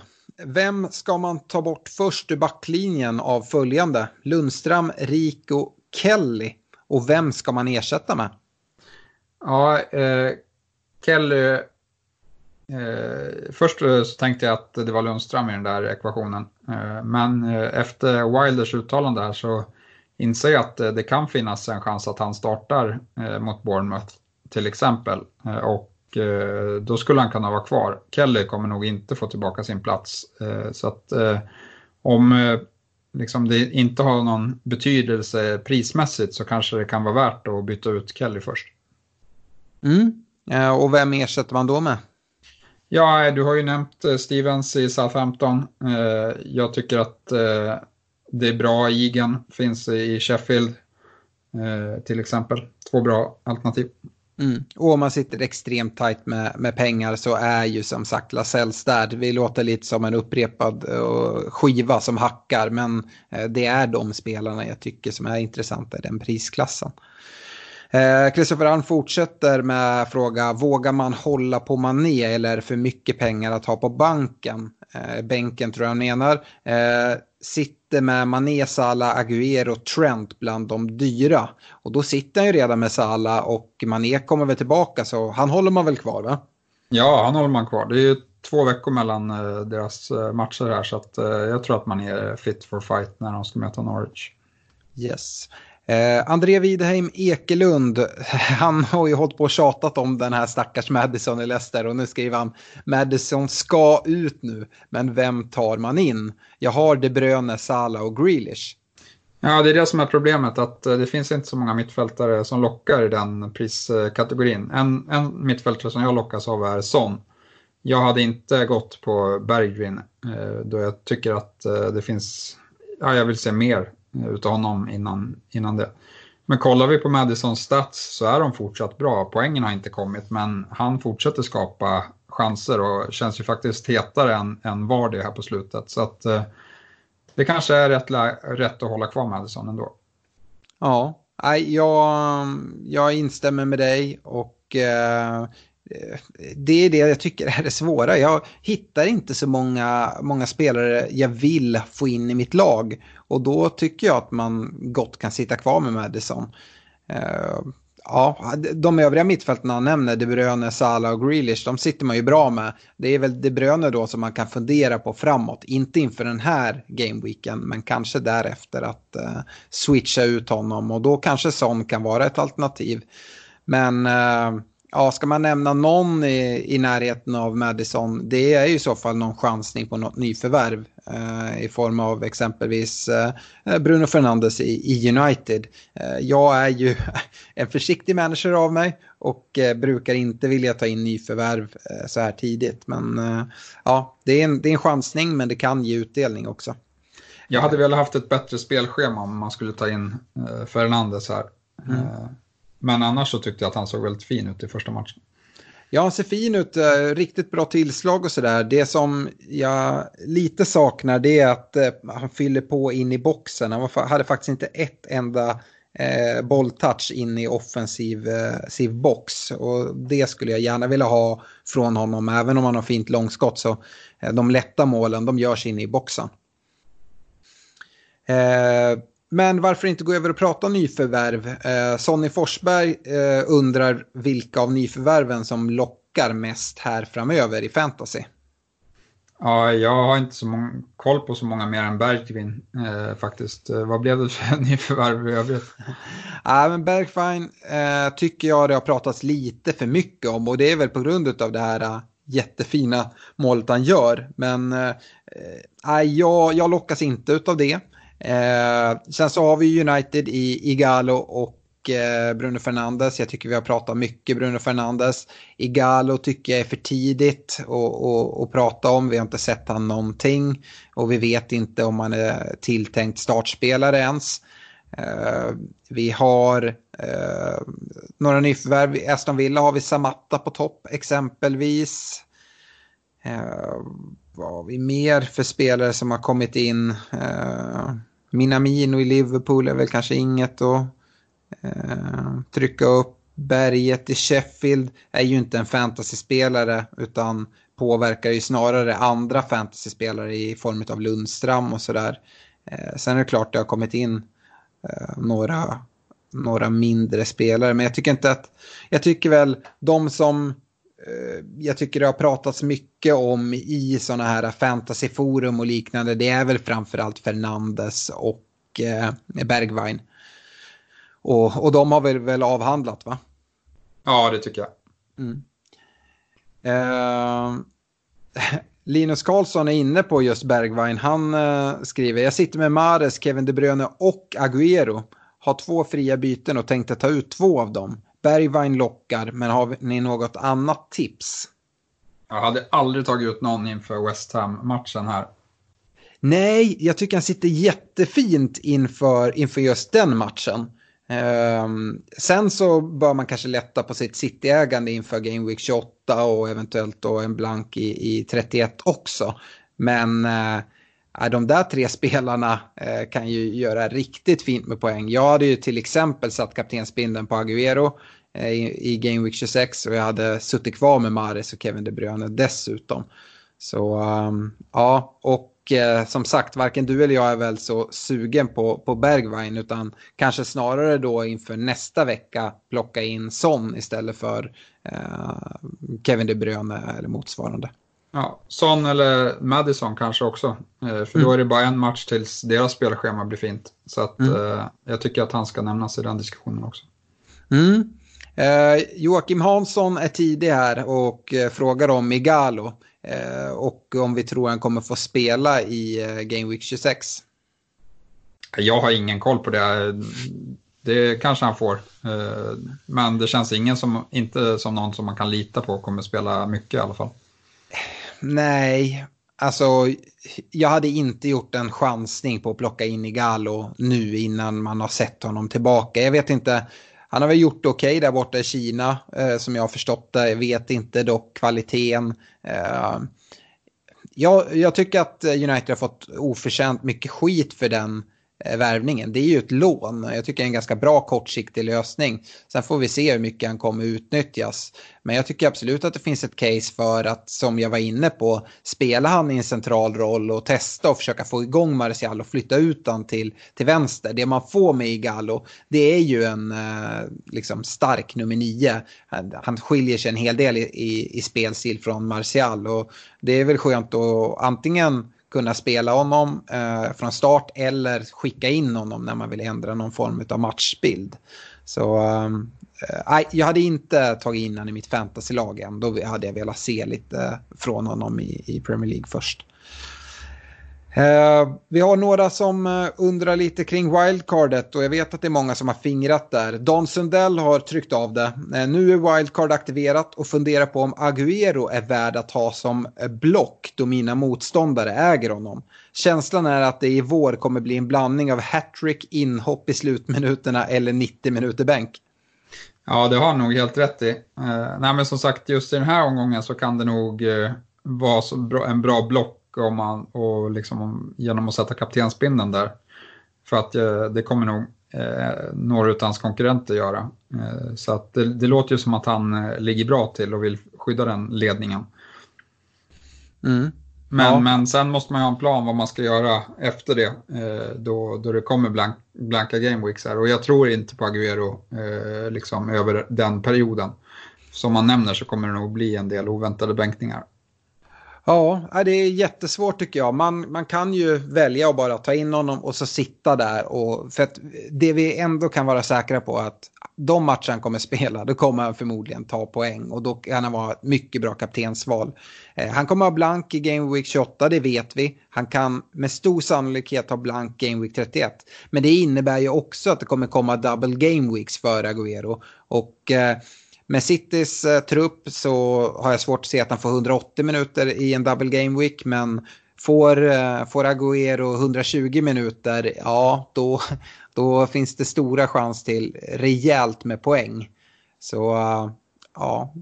vem ska man ta bort först ur backlinjen av följande? Lundström, Rico, Kelly. Och vem ska man ersätta med? Ja, eh, Kelly. Eh, först eh, så tänkte jag att det var Lundström i den där ekvationen. Eh, men eh, efter Wilders uttalande här så inser jag att eh, det kan finnas en chans att han startar eh, mot Bournemouth till exempel. Eh, och då skulle han kunna vara kvar. Kelly kommer nog inte få tillbaka sin plats. så att om liksom det inte har någon betydelse prismässigt så kanske det kan vara värt att byta ut Kelly först. Mm. Och vem ersätter man då med? Ja, du har ju nämnt eh, Stevens i Southampton. Eh, jag tycker att eh, det är bra. Igen finns i Sheffield till exempel. Två bra alternativ. Mm. Och om man sitter extremt tajt med, med pengar så är ju som sagt Lasells där. Vi låter lite som en upprepad uh, skiva som hackar men uh, det är de spelarna jag tycker som är intressanta i den prisklassen. Kristoffer uh, fortsätter med fråga, vågar man hålla på Mané eller är det för mycket pengar att ha på banken? Eh, bänken tror jag han menar. Eh, sitter med Mané, Salah, Agüero, Trent bland de dyra. Och då sitter han ju redan med Salah och Mané kommer väl tillbaka så han håller man väl kvar va? Ja, han håller man kvar. Det är ju två veckor mellan eh, deras eh, matcher här så att, eh, jag tror att man är fit for fight när de ska möta Norwich. Yes. Eh, André Widheim Ekelund, han har ju hållit på och tjatat om den här stackars Madison i Leicester och nu skriver han Madison ska ut nu, men vem tar man in? Jag har De Bruyne, Salah och Grealish. Ja, det är det som är problemet, att eh, det finns inte så många mittfältare som lockar i den priskategorin. En, en mittfältare som jag lockas av är Son. Jag hade inte gått på Berggren eh, då jag tycker att eh, det finns, ja, jag vill se mer Eh, utav honom innan, innan det. Men kollar vi på Madisons stats så är de fortsatt bra. Poängen har inte kommit men han fortsätter skapa chanser och känns ju faktiskt hetare än, än Vardy här på slutet. Så att eh, det kanske är rätt, rätt att hålla kvar Madison ändå. Ja, jag, jag instämmer med dig och eh, det är det jag tycker är det svåra. Jag hittar inte så många, många spelare jag vill få in i mitt lag. Och då tycker jag att man gott kan sitta kvar med Madison. Uh, ja, de övriga mittfältarna han nämner, De Bruyne, Salah och Grealish, de sitter man ju bra med. Det är väl De Bruyne då som man kan fundera på framåt. Inte inför den här gameweeken, men kanske därefter att uh, switcha ut honom. Och då kanske Son kan vara ett alternativ. Men uh, ja, ska man nämna någon i, i närheten av Madison, det är ju i så fall någon chansning på något nyförvärv eh, i form av exempelvis eh, Bruno Fernandes i, i United. Eh, jag är ju en försiktig manager av mig och eh, brukar inte vilja ta in nyförvärv eh, så här tidigt. Men eh, ja, det är, en, det är en chansning men det kan ge utdelning också. Jag hade velat haft ett bättre spelschema om man skulle ta in Fernandes här. Mm. Men annars så tyckte jag att han såg väldigt fin ut i första matchen. Ja, han ser fin ut. Eh, riktigt bra tillslag och sådär. Det som jag lite saknar det är att eh, han fyller på in i boxen. Han hade faktiskt inte ett enda eh, bolltouch in i offensiv eh, box. Och det skulle jag gärna vilja ha från honom. Även om han har fint långskott så eh, de lätta målen de görs in i boxen. Eh, men varför inte gå över och prata nyförvärv? Eh, Sonny Forsberg eh, undrar vilka av nyförvärven som lockar mest här framöver i fantasy. Ja, jag har inte så många, koll på så många mer än Bergvin eh, faktiskt. Eh, vad blev det för nyförvärv i övrigt? ja, men Bergvin eh, tycker jag det har pratats lite för mycket om och det är väl på grund av det här uh, jättefina målet han gör. Men eh, jag, jag lockas inte av det. Eh, sen så har vi United i Igalo och eh, Bruno Fernandes. Jag tycker vi har pratat mycket Bruno Fernandes. Igalo tycker jag är för tidigt att prata om. Vi har inte sett han någonting och vi vet inte om han är tilltänkt startspelare ens. Eh, vi har eh, några nyförvärv. I Aston Villa har vi Samatta på topp exempelvis. Eh, vad har vi mer för spelare som har kommit in? Eh, Minamino i Liverpool är väl kanske inget att eh, trycka upp. Berget i Sheffield är ju inte en fantasyspelare utan påverkar ju snarare andra fantasyspelare i form av Lundstram och sådär. Eh, sen är det klart det har kommit in eh, några, några mindre spelare men jag tycker inte att, jag tycker väl de som jag tycker det har pratats mycket om i sådana här fantasyforum och liknande. Det är väl framförallt Fernandes och eh, Bergwijn. Och, och de har väl, väl avhandlat va? Ja, det tycker jag. Mm. Eh, Linus Karlsson är inne på just Bergwijn. Han eh, skriver, jag sitter med Mares, Kevin De Bruyne och Agüero. Har två fria byten och tänkte ta ut två av dem. Bergvine lockar, men har ni något annat tips? Jag hade aldrig tagit ut någon inför West Ham-matchen här. Nej, jag tycker han sitter jättefint inför, inför just den matchen. Um, sen så bör man kanske lätta på sitt City-ägande inför Game Week 28 och eventuellt då en blank i, i 31 också. Men uh, Äh, de där tre spelarna eh, kan ju göra riktigt fint med poäng. Jag hade ju till exempel satt kaptensbindeln på Agüero. Eh, I, i Game Week 26 och jag hade suttit kvar med Mares och Kevin De Bruyne dessutom. Så um, ja, och uh, som sagt, varken du eller jag är väl så sugen på, på Bergwijn utan kanske snarare då inför nästa vecka plocka in Son istället för uh, Kevin De Bruyne eller motsvarande. Ja, Son eller Madison kanske också. För mm. då är det bara en match tills deras spelschema blir fint. Så att, mm. jag tycker att han ska nämnas i den diskussionen också. Mm. Eh, Joakim Hansson är tidig här och eh, frågar om Igalo. Eh, och om vi tror han kommer få spela i eh, Game Week 26. Jag har ingen koll på det. Det kanske han får. Eh, men det känns ingen som, inte som någon som man kan lita på kommer spela mycket i alla fall. Nej, alltså jag hade inte gjort en chansning på att plocka in Igalo nu innan man har sett honom tillbaka. Jag vet inte, han har väl gjort det okej okay där borta i Kina eh, som jag har förstått det. Jag vet inte dock kvaliteten. Eh, jag, jag, tycker att United har fått oförtjänt mycket skit för den eh, Eh, värvningen. Det är ju ett lån. Jag tycker det är en ganska bra kortsiktig lösning. Sen får vi se hur mycket han kommer utnyttjas. Men jag tycker absolut att det finns ett case för att, som jag var inne på, spela han i en central roll och testa och försöka få igång Marcial och flytta ut han till, till vänster. Det man får med Igalo, det är ju en eh, liksom stark nummer nio. Han, han skiljer sig en hel del i, i, i spelstil från Marcial och det är väl skönt att antingen kunna spela honom eh, från start eller skicka in honom när man vill ändra någon form av matchbild. Så ehm, eh, jag hade inte tagit in honom i mitt fantasylag än. Då hade jag velat se lite från honom i, i Premier League först. Eh, vi har några som eh, undrar lite kring wildcardet och jag vet att det är många som har fingrat där. Don Sundell har tryckt av det. Eh, nu är wildcard aktiverat och funderar på om Agüero är värd att ha som eh, block då mina motståndare äger honom. Känslan är att det i vår kommer bli en blandning av hattrick, inhopp i slutminuterna eller 90 minuter bänk. Ja, det har han nog helt rätt i. Eh, nej, men som sagt, just i den här omgången så kan det nog eh, vara bra, en bra block om man, och liksom, genom att sätta kaptensbindeln där. För att eh, det kommer nog eh, några av hans konkurrenter göra. Eh, så att det, det, låter ju som att han eh, ligger bra till och vill skydda den ledningen. Mm. Men, ja. men sen måste man ha en plan vad man ska göra efter det, eh, då, då det kommer blank, blanka gameweeks här. Och jag tror inte på Agüero eh, liksom över den perioden. Som man nämner så kommer det nog bli en del oväntade bänkningar. Ja, äh, det är jättesvårt tycker jag. Man, man kan ju välja att bara ta in honom och så sitta där. Och, för att det vi ändå kan vara säkra på är att de matcher han kommer spela, då kommer han förmodligen ta poäng. Och då kan han vara ett mycket bra kaptensval. Eh, han kommer ha blank i Game Week 28, det vet vi. Han kan med stor sannolikhet ha blank Game Week 31. Men det innebär ju också att det kommer komma double Game Weeks för Agüero. Och... Eh, med Citys eh, trupp så har jag svårt att se att han får 180 minuter i en double game week. Men får, eh, får Agüero 120 minuter, ja då, då finns det stora chans till rejält med poäng. Så eh, ja,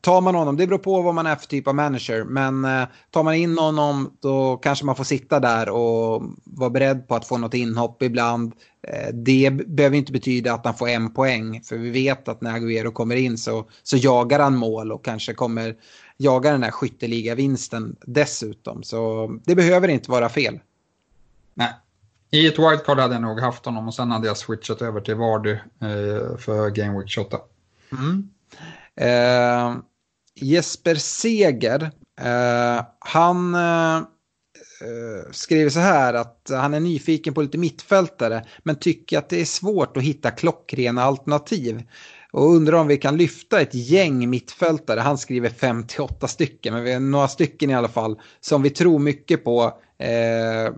tar man honom, det beror på vad man är för typ av manager, men eh, tar man in honom då kanske man får sitta där och vara beredd på att få något inhopp ibland. Eh, det behöver inte betyda att han får en poäng, för vi vet att när Agüero kommer in så, så jagar han mål och kanske kommer jaga den här skytteliga-vinsten dessutom. Så det behöver inte vara fel. Nej. I ett wildcard hade jag nog haft honom och sen hade jag switchat över till Vardy eh, för Game Week 28. Mm. Eh, Jesper Seger, eh, han eh, skriver så här att han är nyfiken på lite mittfältare men tycker att det är svårt att hitta klockrena alternativ. Och undrar om vi kan lyfta ett gäng mittfältare. Han skriver 58 stycken, men vi har några stycken i alla fall som vi tror mycket på eh,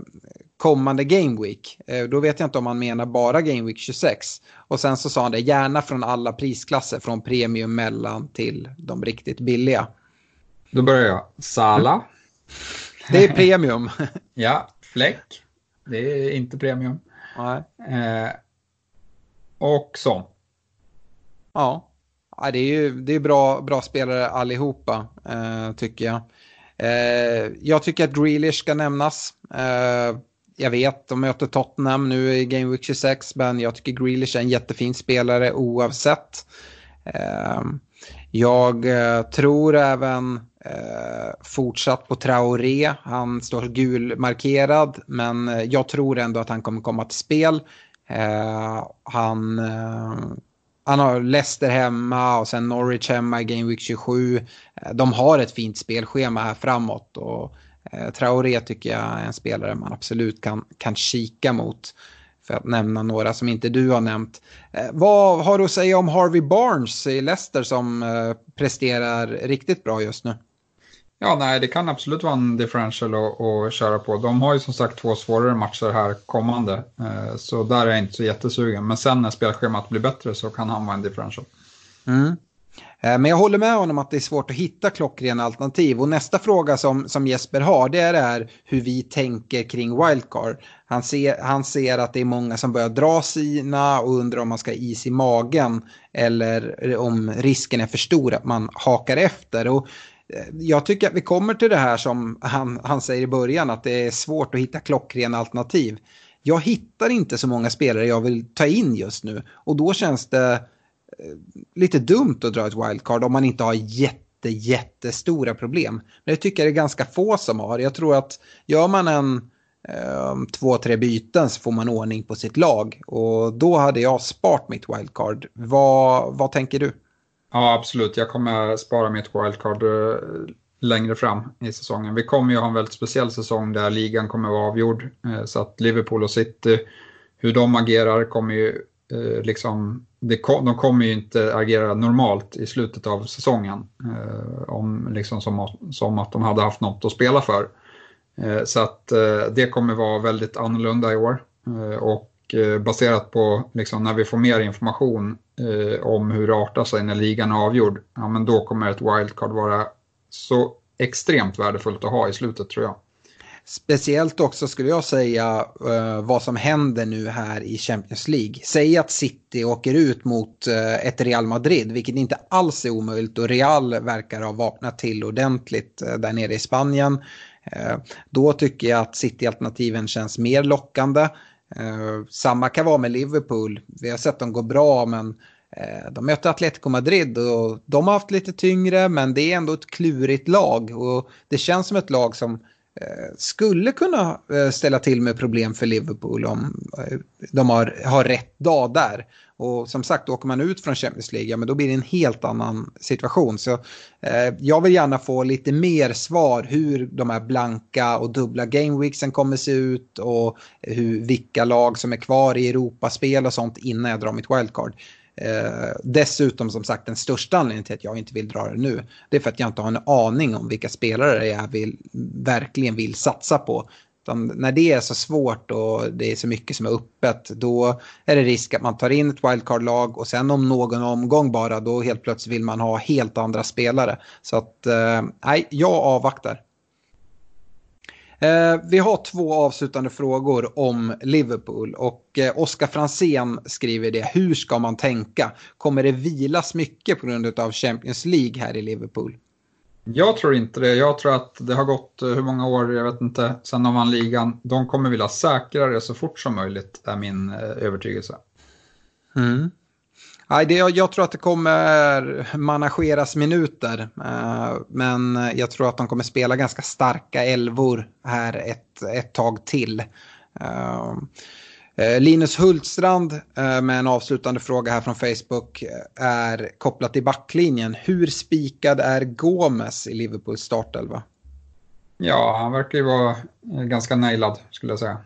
kommande Game Week. Eh, då vet jag inte om han menar bara Game Week 26. Och sen så sa han det, gärna från alla prisklasser, från premium mellan till de riktigt billiga. Då börjar jag. Sala. Det är premium. ja, Fläck. Det är inte premium. Nej. Eh, och så. Ja. ja, det är ju det är bra, bra spelare allihopa, eh, tycker jag. Eh, jag tycker att Grealish ska nämnas. Eh, jag vet, de möter Tottenham nu i Game Week 26, men jag tycker Grealish är en jättefin spelare oavsett. Ehm, jag eh, tror även eh, fortsatt på Traoré. Han står gulmarkerad, men eh, jag tror ändå att han kommer komma till spel. Han, han har Leicester hemma och sen Norwich hemma i Game Week 27. De har ett fint spelschema här framåt. Och Traoré tycker jag är en spelare man absolut kan, kan kika mot. För att nämna några som inte du har nämnt. Eh, vad har du att säga om Harvey Barnes i Leicester som eh, presterar riktigt bra just nu? Ja, nej, det kan absolut vara en differential att köra på. De har ju som sagt två svårare matcher här kommande, så där är jag inte så jättesugen. Men sen när spelschemat blir bättre så kan han vara en differential. Mm. Eh, men jag håller med honom att det är svårt att hitta klockrena alternativ. Och nästa fråga som, som Jesper har det är det här hur vi tänker kring wildcard. Han ser, han ser att det är många som börjar dra sina och undrar om man ska ha is i magen eller om risken är för stor att man hakar efter. Och eh, jag tycker att vi kommer till det här som han, han säger i början att det är svårt att hitta klockrena alternativ. jag hittar inte så många spelare jag vill ta in just nu. Och då känns det Eh, lite dumt att dra ett wildcard om man inte har jätte, jättestora problem. Men det tycker jag det är ganska få som har. Jag tror att gör man en ehm, två, tre byten så får man ordning på sitt lag. Och då hade jag sparat mitt wildcard. Vad, vad tänker du? Ja, absolut. Jag kommer spara mitt wildcard eh, längre fram i säsongen. Vi kommer ju ha en väldigt speciell säsong där ligan kommer vara avgjord. Eh, så att Liverpool och City, hur de agerar kommer ju liksom det kom, de kommer ju inte agera normalt i slutet av säsongen. Eh, om, liksom som, som att de hade haft något att spela för. Eh, så att eh, det kommer vara väldigt annorlunda i år. Eh, och eh, baserat på liksom, när vi får mer information eh, om hur det artar sig när ligan är avgjord, ja, men då kommer ett wildcard vara så extremt värdefullt att ha i slutet tror jag. Speciellt också skulle jag säga uh, vad som händer nu här i Champions League. Säg att City åker ut mot uh, ett Real Madrid, vilket inte alls är omöjligt och Real verkar ha vaknat till ordentligt uh, där nere i Spanien. Då tycker jag att City-alternativen känns mer lockande. Samma kan vara med Liverpool. Vi har sett dem gå bra men de möter Atletico Madrid och de har haft lite tyngre men det är ändå ett klurigt lag och det känns som ett lag som Eh, skulle kunna eh, ställa till med problem för Liverpool om eh, de har, har rätt dag där. Och som sagt, åker man ut från Champions League, ja, men då blir det en helt annan situation. Så eh, jag vill gärna få lite mer svar hur de här blanka och dubbla gameweeksen kommer se ut och hur, vilka lag som är kvar i Europaspel och sånt innan jag drar mitt wildcard. Eh, dessutom som sagt den största anledningen till att jag inte vill dra det nu det är för att jag inte har en aning om vilka spelare jag vill, verkligen vill satsa på. Utan när det är så svårt och det är så mycket som är öppet då är det risk att man tar in ett wildcard-lag och sen om någon omgång bara då helt plötsligt vill man ha helt andra spelare. Så att eh, nej, jag avvaktar. Eh, vi har två avslutande frågor om Liverpool och eh, Oskar Fransén skriver det. Hur ska man tänka? Kommer det vilas mycket på grund av Champions League här i Liverpool? Jag tror inte det. Jag tror att det har gått eh, hur många år, jag vet inte, sedan de vann ligan. De kommer vilja säkra det så fort som möjligt, är min eh, övertygelse. Mm. Nej, det, jag tror att det kommer manageras minuter. Eh, men jag tror att de kommer spela ganska starka elvor här ett, ett tag till. Eh, eh Linus Hultstrand eh, med en avslutande fråga här från Facebook är kopplat till backlinjen. Hur spikad är Gomes i Liverpools startelva? Ja, han verkar ju vara eh, ganska nailad skulle jag säga.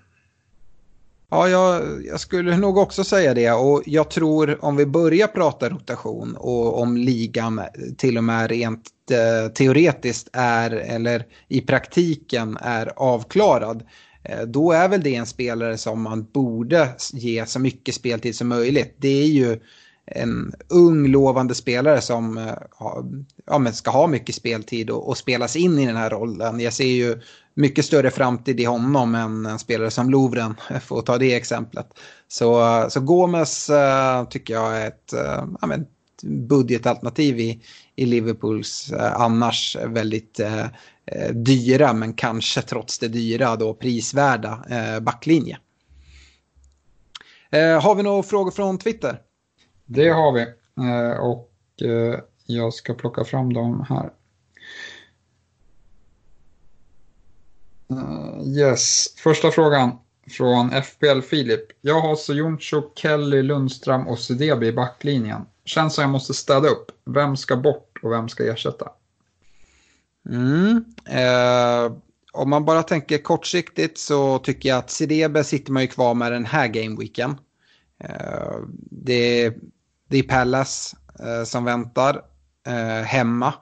Ja, jag, jag, skulle nog också säga det. Och jag tror om vi börjar prata rotation och om ligan till och med rent eh, teoretiskt är, eller i praktiken är avklarad Eh, då är väl det en spelare som man borde ge så mycket speltid som möjligt. Det är ju en ung lovande spelare som eh, ja, ska ha mycket speltid och, och, spelas in i den här rollen. Jag ser ju mycket större framtid i honom än en spelare som Lovren, för att ta det exemplet. Så, så Gomes uh, tycker jag är ett uh, ja, men, budgetalternativ i, i Liverpools uh, annars väldigt eh, dyra men kanske trots det dyra då prisvärda eh, backlinje. Eh, har vi några frågor från Twitter? Det har vi eh, och eh, jag ska plocka fram dem här. Eh, yes, första frågan från FPL Filip. Jag har Soyuncu, Kelly, Lundström och Sidebi i backlinjen. Känns som jag måste städa upp. Vem ska bort och vem ska ersätta? Mm. Eh, om man bara tänker kortsiktigt så tycker jag att Sidebe sitter man ju kvar med den här gameweeken. Eh, det, det är Pallas eh, som väntar eh, hemma.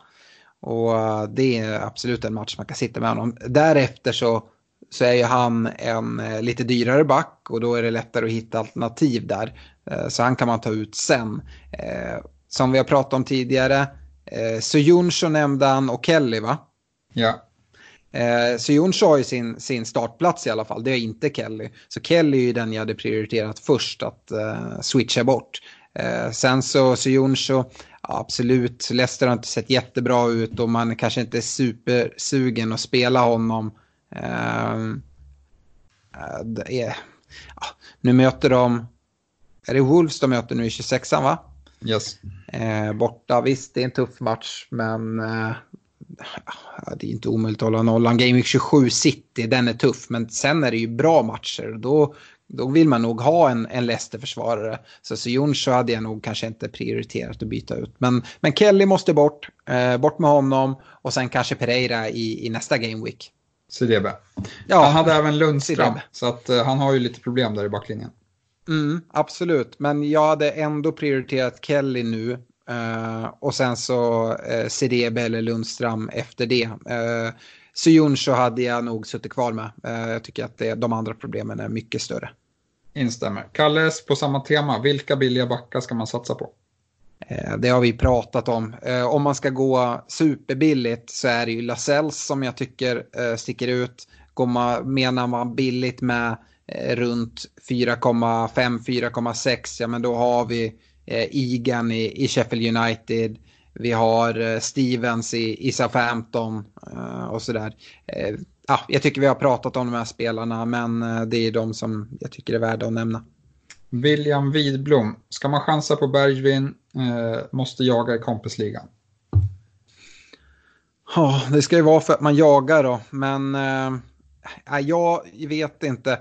Och det är absolut en match man kan sitta med honom. Därefter så, så är ju han en eh, lite dyrare back och då är det lättare att hitta alternativ där. Eh, så han kan man ta ut sen. som vi har pratat om tidigare, Eh, Jonsson nämnde han och Kelly va? Ja. Eh, Jonsson har ju sin, sin startplats i alla fall, det är inte Kelly. Så Kelly är ju den jag hade prioriterat först att eh, switcha bort. Eh, sen så, så Jonsson, ja, absolut, Leicester har inte sett jättebra ut och man kanske inte är supersugen att spela honom. Eh, det är, ja, nu möter de, är det Wolves de möter nu i 26an va? Yes. Eh, borta, visst det är en tuff match men eh, det är inte omöjligt att hålla nollan. Game Week 27 City, den är tuff men sen är det ju bra matcher. Då, då vill man nog ha en, en Leicester-försvarare. Så så hade jag nog kanske inte prioriterat att byta ut. Men, men Kelly måste bort, eh, bort med honom och sen kanske Pereira i, i nästa Game Week. Sidebe. Ja, han hade även Lundström, så att, uh, han har ju lite problem där i backlinjen. Mm, absolut, men jag hade ändå prioriterat Kelly nu uh, och sen så uh, Sidebe eller Lundström efter det. Uh, Suyunsho hade jag nog suttit kvar med. Uh, jag tycker att det, de andra problemen är mycket större. Instämmer. Kalles på samma tema, vilka billiga backar ska man satsa på? Eh, det har vi pratat om. Eh, om man ska gå superbilligt så är det ju Lasells som jag tycker eh, sticker ut. Går man, menar man billigt med runt 4,5-4,6 ja men då har vi Igan i, i Sheffield United. Vi har Stevens i, i Southampton och sådär. Ja, jag tycker vi har pratat om de här spelarna men det är de som jag tycker är värda att nämna. William Widblom, ska man chansa på Bergvin eh, måste jaga i kompisligan? Ja, det ska ju vara för att man jagar då, men eh, jag vet inte.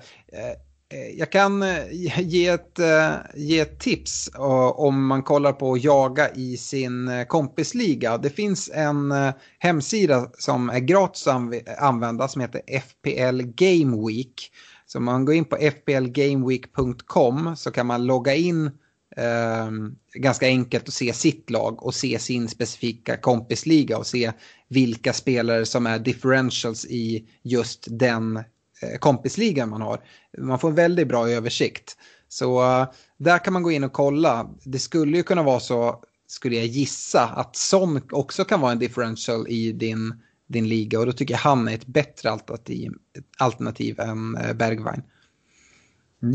Eh, jag kan eh, ge ett, eh, ge ett tips om man kollar på att jaga i sin kompisliga. Det finns en hemsida som är gratis att använda som heter FPL Game Week. Så om man går in på fplgameweek.com så kan man logga in eh, ganska enkelt och se sitt lag och se sin specifika kompisliga och se vilka spelare som är differentials i just den Eh, kompisligan man har. Man får en väldigt bra översikt. Så eh, där kan man gå in och kolla. Det skulle ju kunna vara så, skulle jag gissa, att Son också kan vara en differential i din din liga och då tycker jag han är ett bättre alternativ, alternativ än eh, Bergwijn.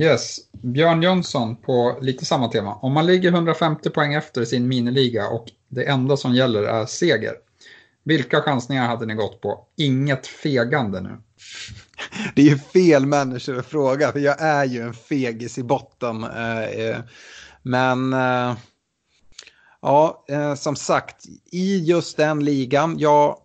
Yes, Björn Jönsson på lite samma tema. Om man ligger 150 poäng efter sin miniliga och det enda som gäller är seger. Vilka chansningar hade ni gått på? Inget fegande nu. Det är ju fel människor att fråga, för jag är ju en fegis i botten. Eh, eh, men eh, ja, som sagt, i just den ligan, jag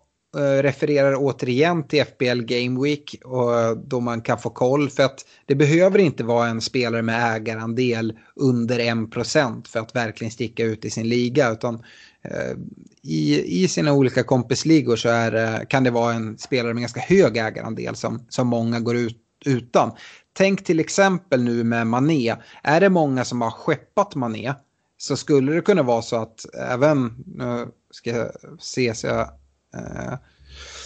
refererar återigen till FBL Game Week och då man kan få koll för att det behöver inte vara en spelare med ägarandel under 1% för att verkligen sticka ut i sin liga utan Eh, i, i sina olika kompisligor så är, eh, kan det vara en spelare med ganska hög ägarandel som, som många går ut utan. Tänk till exempel nu med Mané. Är det många som har skeppat Mané så skulle det kunna vara så att även, nu ska jag se så jag eh,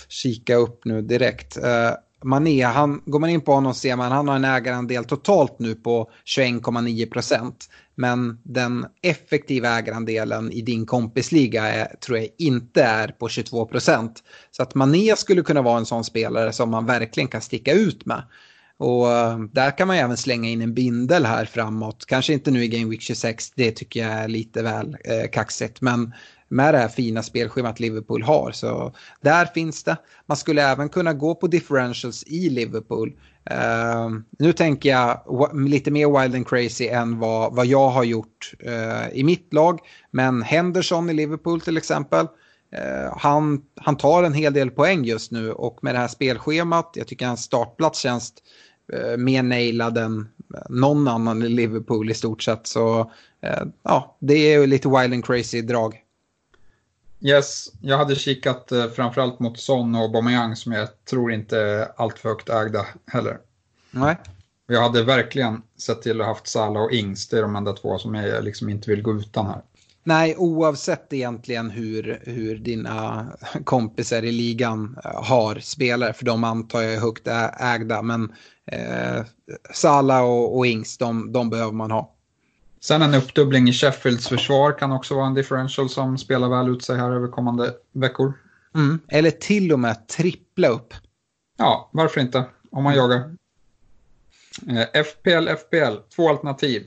kika upp nu direkt. Eh, Mané, han, går man in på honom ser man han har en ägarandel totalt nu på 21,9 procent. Men den effektiva ägarandelen i din kompisliga är, tror jag inte är på 22 procent. Så att Mané skulle kunna vara en sån spelare som man verkligen kan sticka ut med. Och eh, där kan man även slänga in en bindel här framåt. Kanske inte nu i Game Week 26, det tycker jag är lite väl eh, kaxigt. Men med det här fina spelschemat Liverpool har. Så där finns det. Man skulle även kunna gå på differentials i Liverpool. Uh, nu tänker jag lite mer wild and crazy än vad, vad jag har gjort uh, i mitt lag. Men Henderson i Liverpool till exempel. Uh, han, han tar en hel del poäng just nu och med det här spelschemat, jag tycker hans startplats känns eh, mer nailad än någon annan i Liverpool i stort sett. Så ja, det är lite wild and crazy drag. Yes, jag hade kikat eh, framförallt mot Son och Aubameyang som jag tror inte är alltför högt ägda heller. Nej. Jag hade verkligen sett till att haft Salah och Ings, det är de enda två som jag liksom inte vill gå utan här. Nej, oavsett egentligen hur, hur dina kompisar i ligan eh, har spelare, för de antar jag är högt ägda, men eh, Salah och, och Ings, de, de behöver man ha. Sen en uppdubbling i Sheffields försvar kan också vara en differential som spelar väl ut sig här över kommande veckor. Mm. Eller till och med trippla upp. Ja, varför inte? Om man jagar. Eh, FPL, FPL, två alternativ.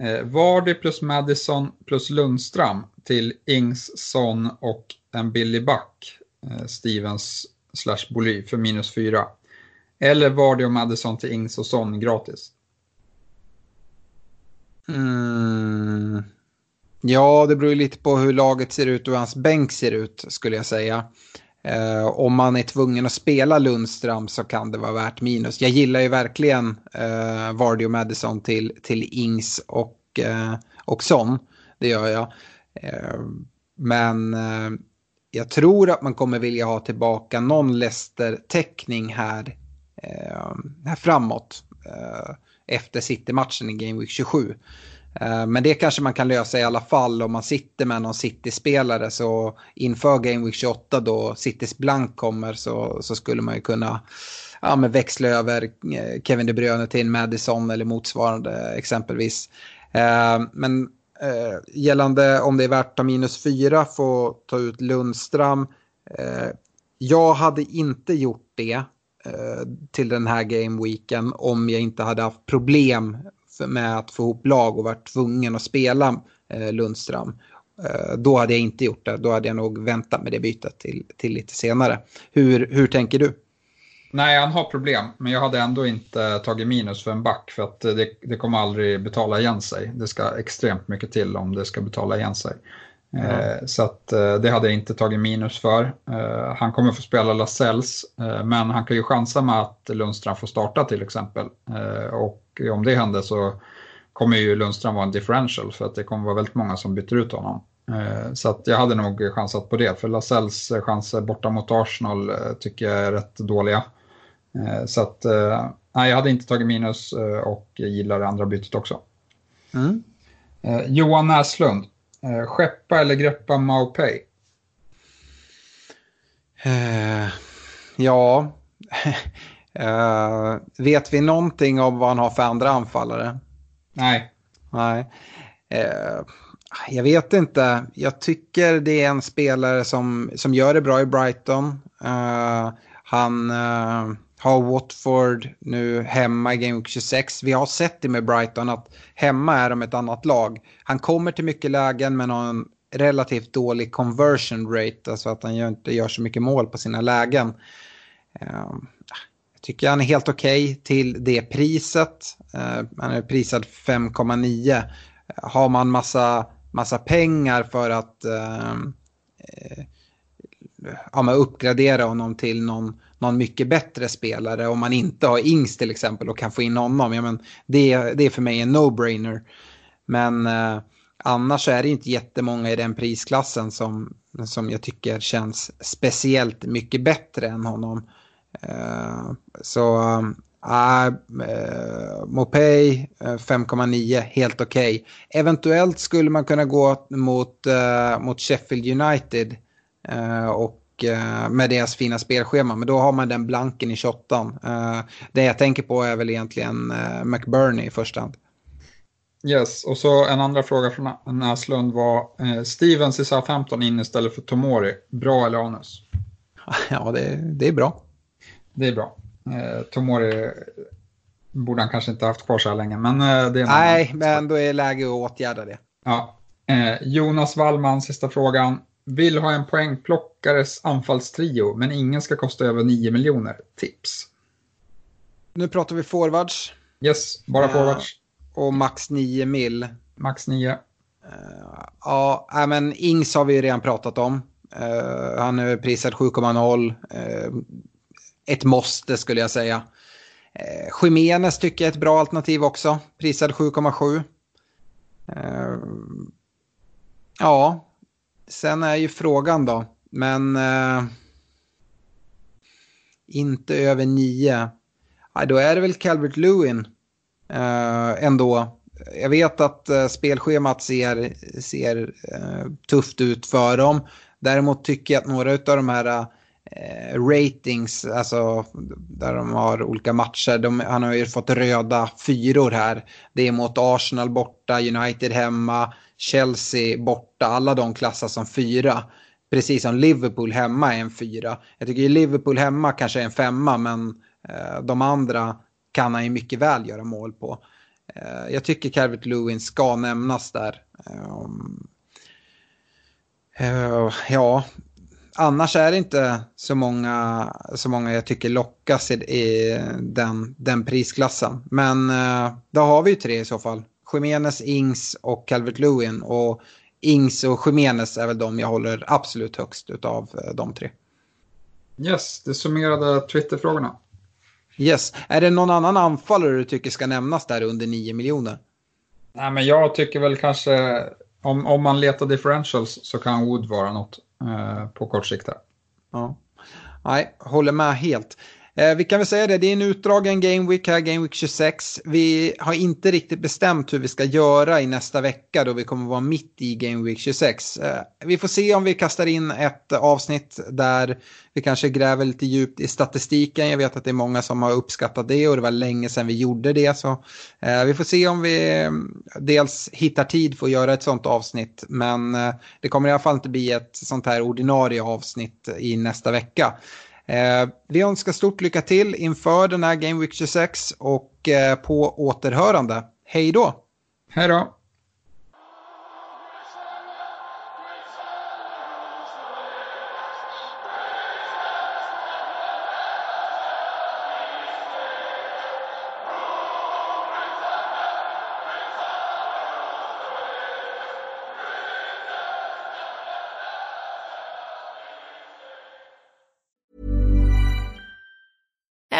Eh, Vardy plus Madison plus Lundström till Ings, Son och en Billy Buck, eh, Stevens slash Boly för minus fyra. Eller Vardy och Madison till Ings och Son gratis. Mm. Ja, det beror ju lite på hur laget ser ut och hur hans bänk ser ut skulle jag säga. Eh, om man är tvungen att spela Lundström så kan det vara värt minus. Jag gillar ju verkligen eh, Vardy och Madison till, till Ings och, eh, och Son. Det gör jag. Eh, men eh, jag tror att man kommer vilja ha tillbaka någon Leicester-täckning här, eh, här framåt. Eh, efter City-matchen i Game Week 27. Eh, men det kanske man kan lösa i alla fall om man sitter med någon City-spelare. Så inför Game Week 28 då Citys blank kommer så, så skulle man ju kunna ja, men växla över eh, Kevin De Bruyne till en Madison eller motsvarande exempelvis. Eh, men gällande om det är värt att ta minus fyra för att ta ut Lundström. jag hade inte gjort det Eh, till den här gameweeken om jag inte hade haft problem med att få ihop lag och varit tvungen att spela eh, Lundström. Eh, då hade jag inte gjort det. Då hade jag nog väntat med det bytet till, till lite senare. Hur, hur tänker du? Nej, han har problem, men jag hade ändå inte tagit minus för en back för att det, det kommer aldrig betala igen sig. Det ska extremt mycket till om det ska betala igen sig. Mm. Så att eh, det hade jag inte tagit minus för. Eh, han kommer få spela Lasells, men han kan ju chansa med att Lundström får starta till exempel. Och om det händer så kommer ju Lundström vara en differential för att det kommer vara väldigt många som byter ut honom. Så att jag hade nog chansat på det, för Lasells chanser borta mot Arsenal tycker jag är rätt dåliga. Så att nej, jag hade inte tagit minus och gillar det andra bytet också. Mm. Johan Näslund, Eh, skeppa eller greppa Maupay? Uh, ja, uh, vet vi någonting om vad han har för andra anfallare? Nej. Nej. Uh, jag vet inte. Jag tycker det är en spelare som, som gör det bra i Brighton. han har Watford nu hemma i Game Week 26. Vi har sett det med Brighton att hemma är de ett annat lag. Han kommer till mycket lägen men har en relativt dålig conversion rate, alltså att han inte gör så mycket mål på sina lägen. Ehm, jag tycker han är helt okej okay till det priset. Ehm, han är prisad 5,9. Har man massa, massa pengar för att ehm, eh, ja, uppgradera honom till någon någon mycket bättre spelare om man inte har Ings till exempel och kan få in honom. Ja, men det, det är för mig en no-brainer. Men eh, annars är det inte jättemånga i den prisklassen som, som jag tycker känns speciellt mycket bättre än honom. Eh, så äh, äh, Mopay 5,9 helt okej. Okay. Eventuellt skulle man kunna gå mot, eh, mot Sheffield United eh, och med deras fina spelschema. Men då har man den blanken i 28. Eh, det jag tänker på är väl egentligen eh, McBurney i första hand. Yes, och så en andra fråga från Näslund var Stevens i Southampton in istället för Tomori. Bra eller anus? Ja, det, det är bra. Det är bra. Tomori borde han kanske inte haft kvar så här länge. Men det är Nej, men då är läge att åtgärda det. Ja. Jonas Wallman, sista frågan vill ha en poängplockares anfallstrio, men ingen ska kosta över 9 miljoner. Tips? Nu pratar vi forwards. Yes, bara uh, forwards. Och max 9 mil. Max 9. Uh, eh, ja, men Ings har vi ju redan pratat om. Uh, han är prisad 7,0. ett måste skulle jag säga. Uh, Jimenez tycker jag är ett bra alternativ också. Prisad 7,7. ja, sen är ju frågan då, men eh, inte över nio. Aj, då är det väl Calvert Lewin eh, ändå. Jag vet att eh, spelschemat ser, ser eh, tufft ut för dem. Däremot tycker jag att några av de här eh, ratings, alltså där de har olika matcher, de, han har ju fått röda fyror här. Det är mot Arsenal borta, United hemma, Chelsea borta, alla de klassas som fyra. Precis som Liverpool hemma är en fyra. Jag tycker Liverpool hemma kanske är en femma men eh, de andra kan han ju mycket väl göra mål på. Eh, jag tycker Calvert Lewin ska nämnas där. Um, uh, ja, annars är det inte så många, så många jag tycker lockas i, i den, den prisklassen. Men eh, då har vi ju tre i så fall. Jimenez, Ings och Calvert Lewin. Och Ings och Jimenez är väl de jag håller absolut högst av eh, de tre. Yes, det summerade Twitterfrågorna. Yes. Är det någon annan anfallare du tycker ska nämnas där under 9 miljoner? Nej, men jag tycker väl kanske om, om man letar differentials så kan Wood vara något eh, på kort sikt. Här. Ja. Nej, håller med helt. Eh, vi kan väl säga det, det är en utdragen Game Week här, Game Week 26. Vi har inte riktigt bestämt hur vi ska göra i nästa vecka då vi kommer vara mitt i Game Week 26. Eh, vi får se om vi kastar in ett avsnitt där vi kanske gräver lite djupt i statistiken. Jag vet att det är många som har uppskattat det och det var länge sedan vi gjorde det. Så eh, vi får se om vi mm, dels hittar tid för att göra ett sånt avsnitt. Men eh, det kommer i alla fall inte bli ett sånt här ordinarie avsnitt i nästa vecka. Eh, vi önskar stort lycka till inför den här Game Week 26 och eh, på återhörande. Hej då! Hej då!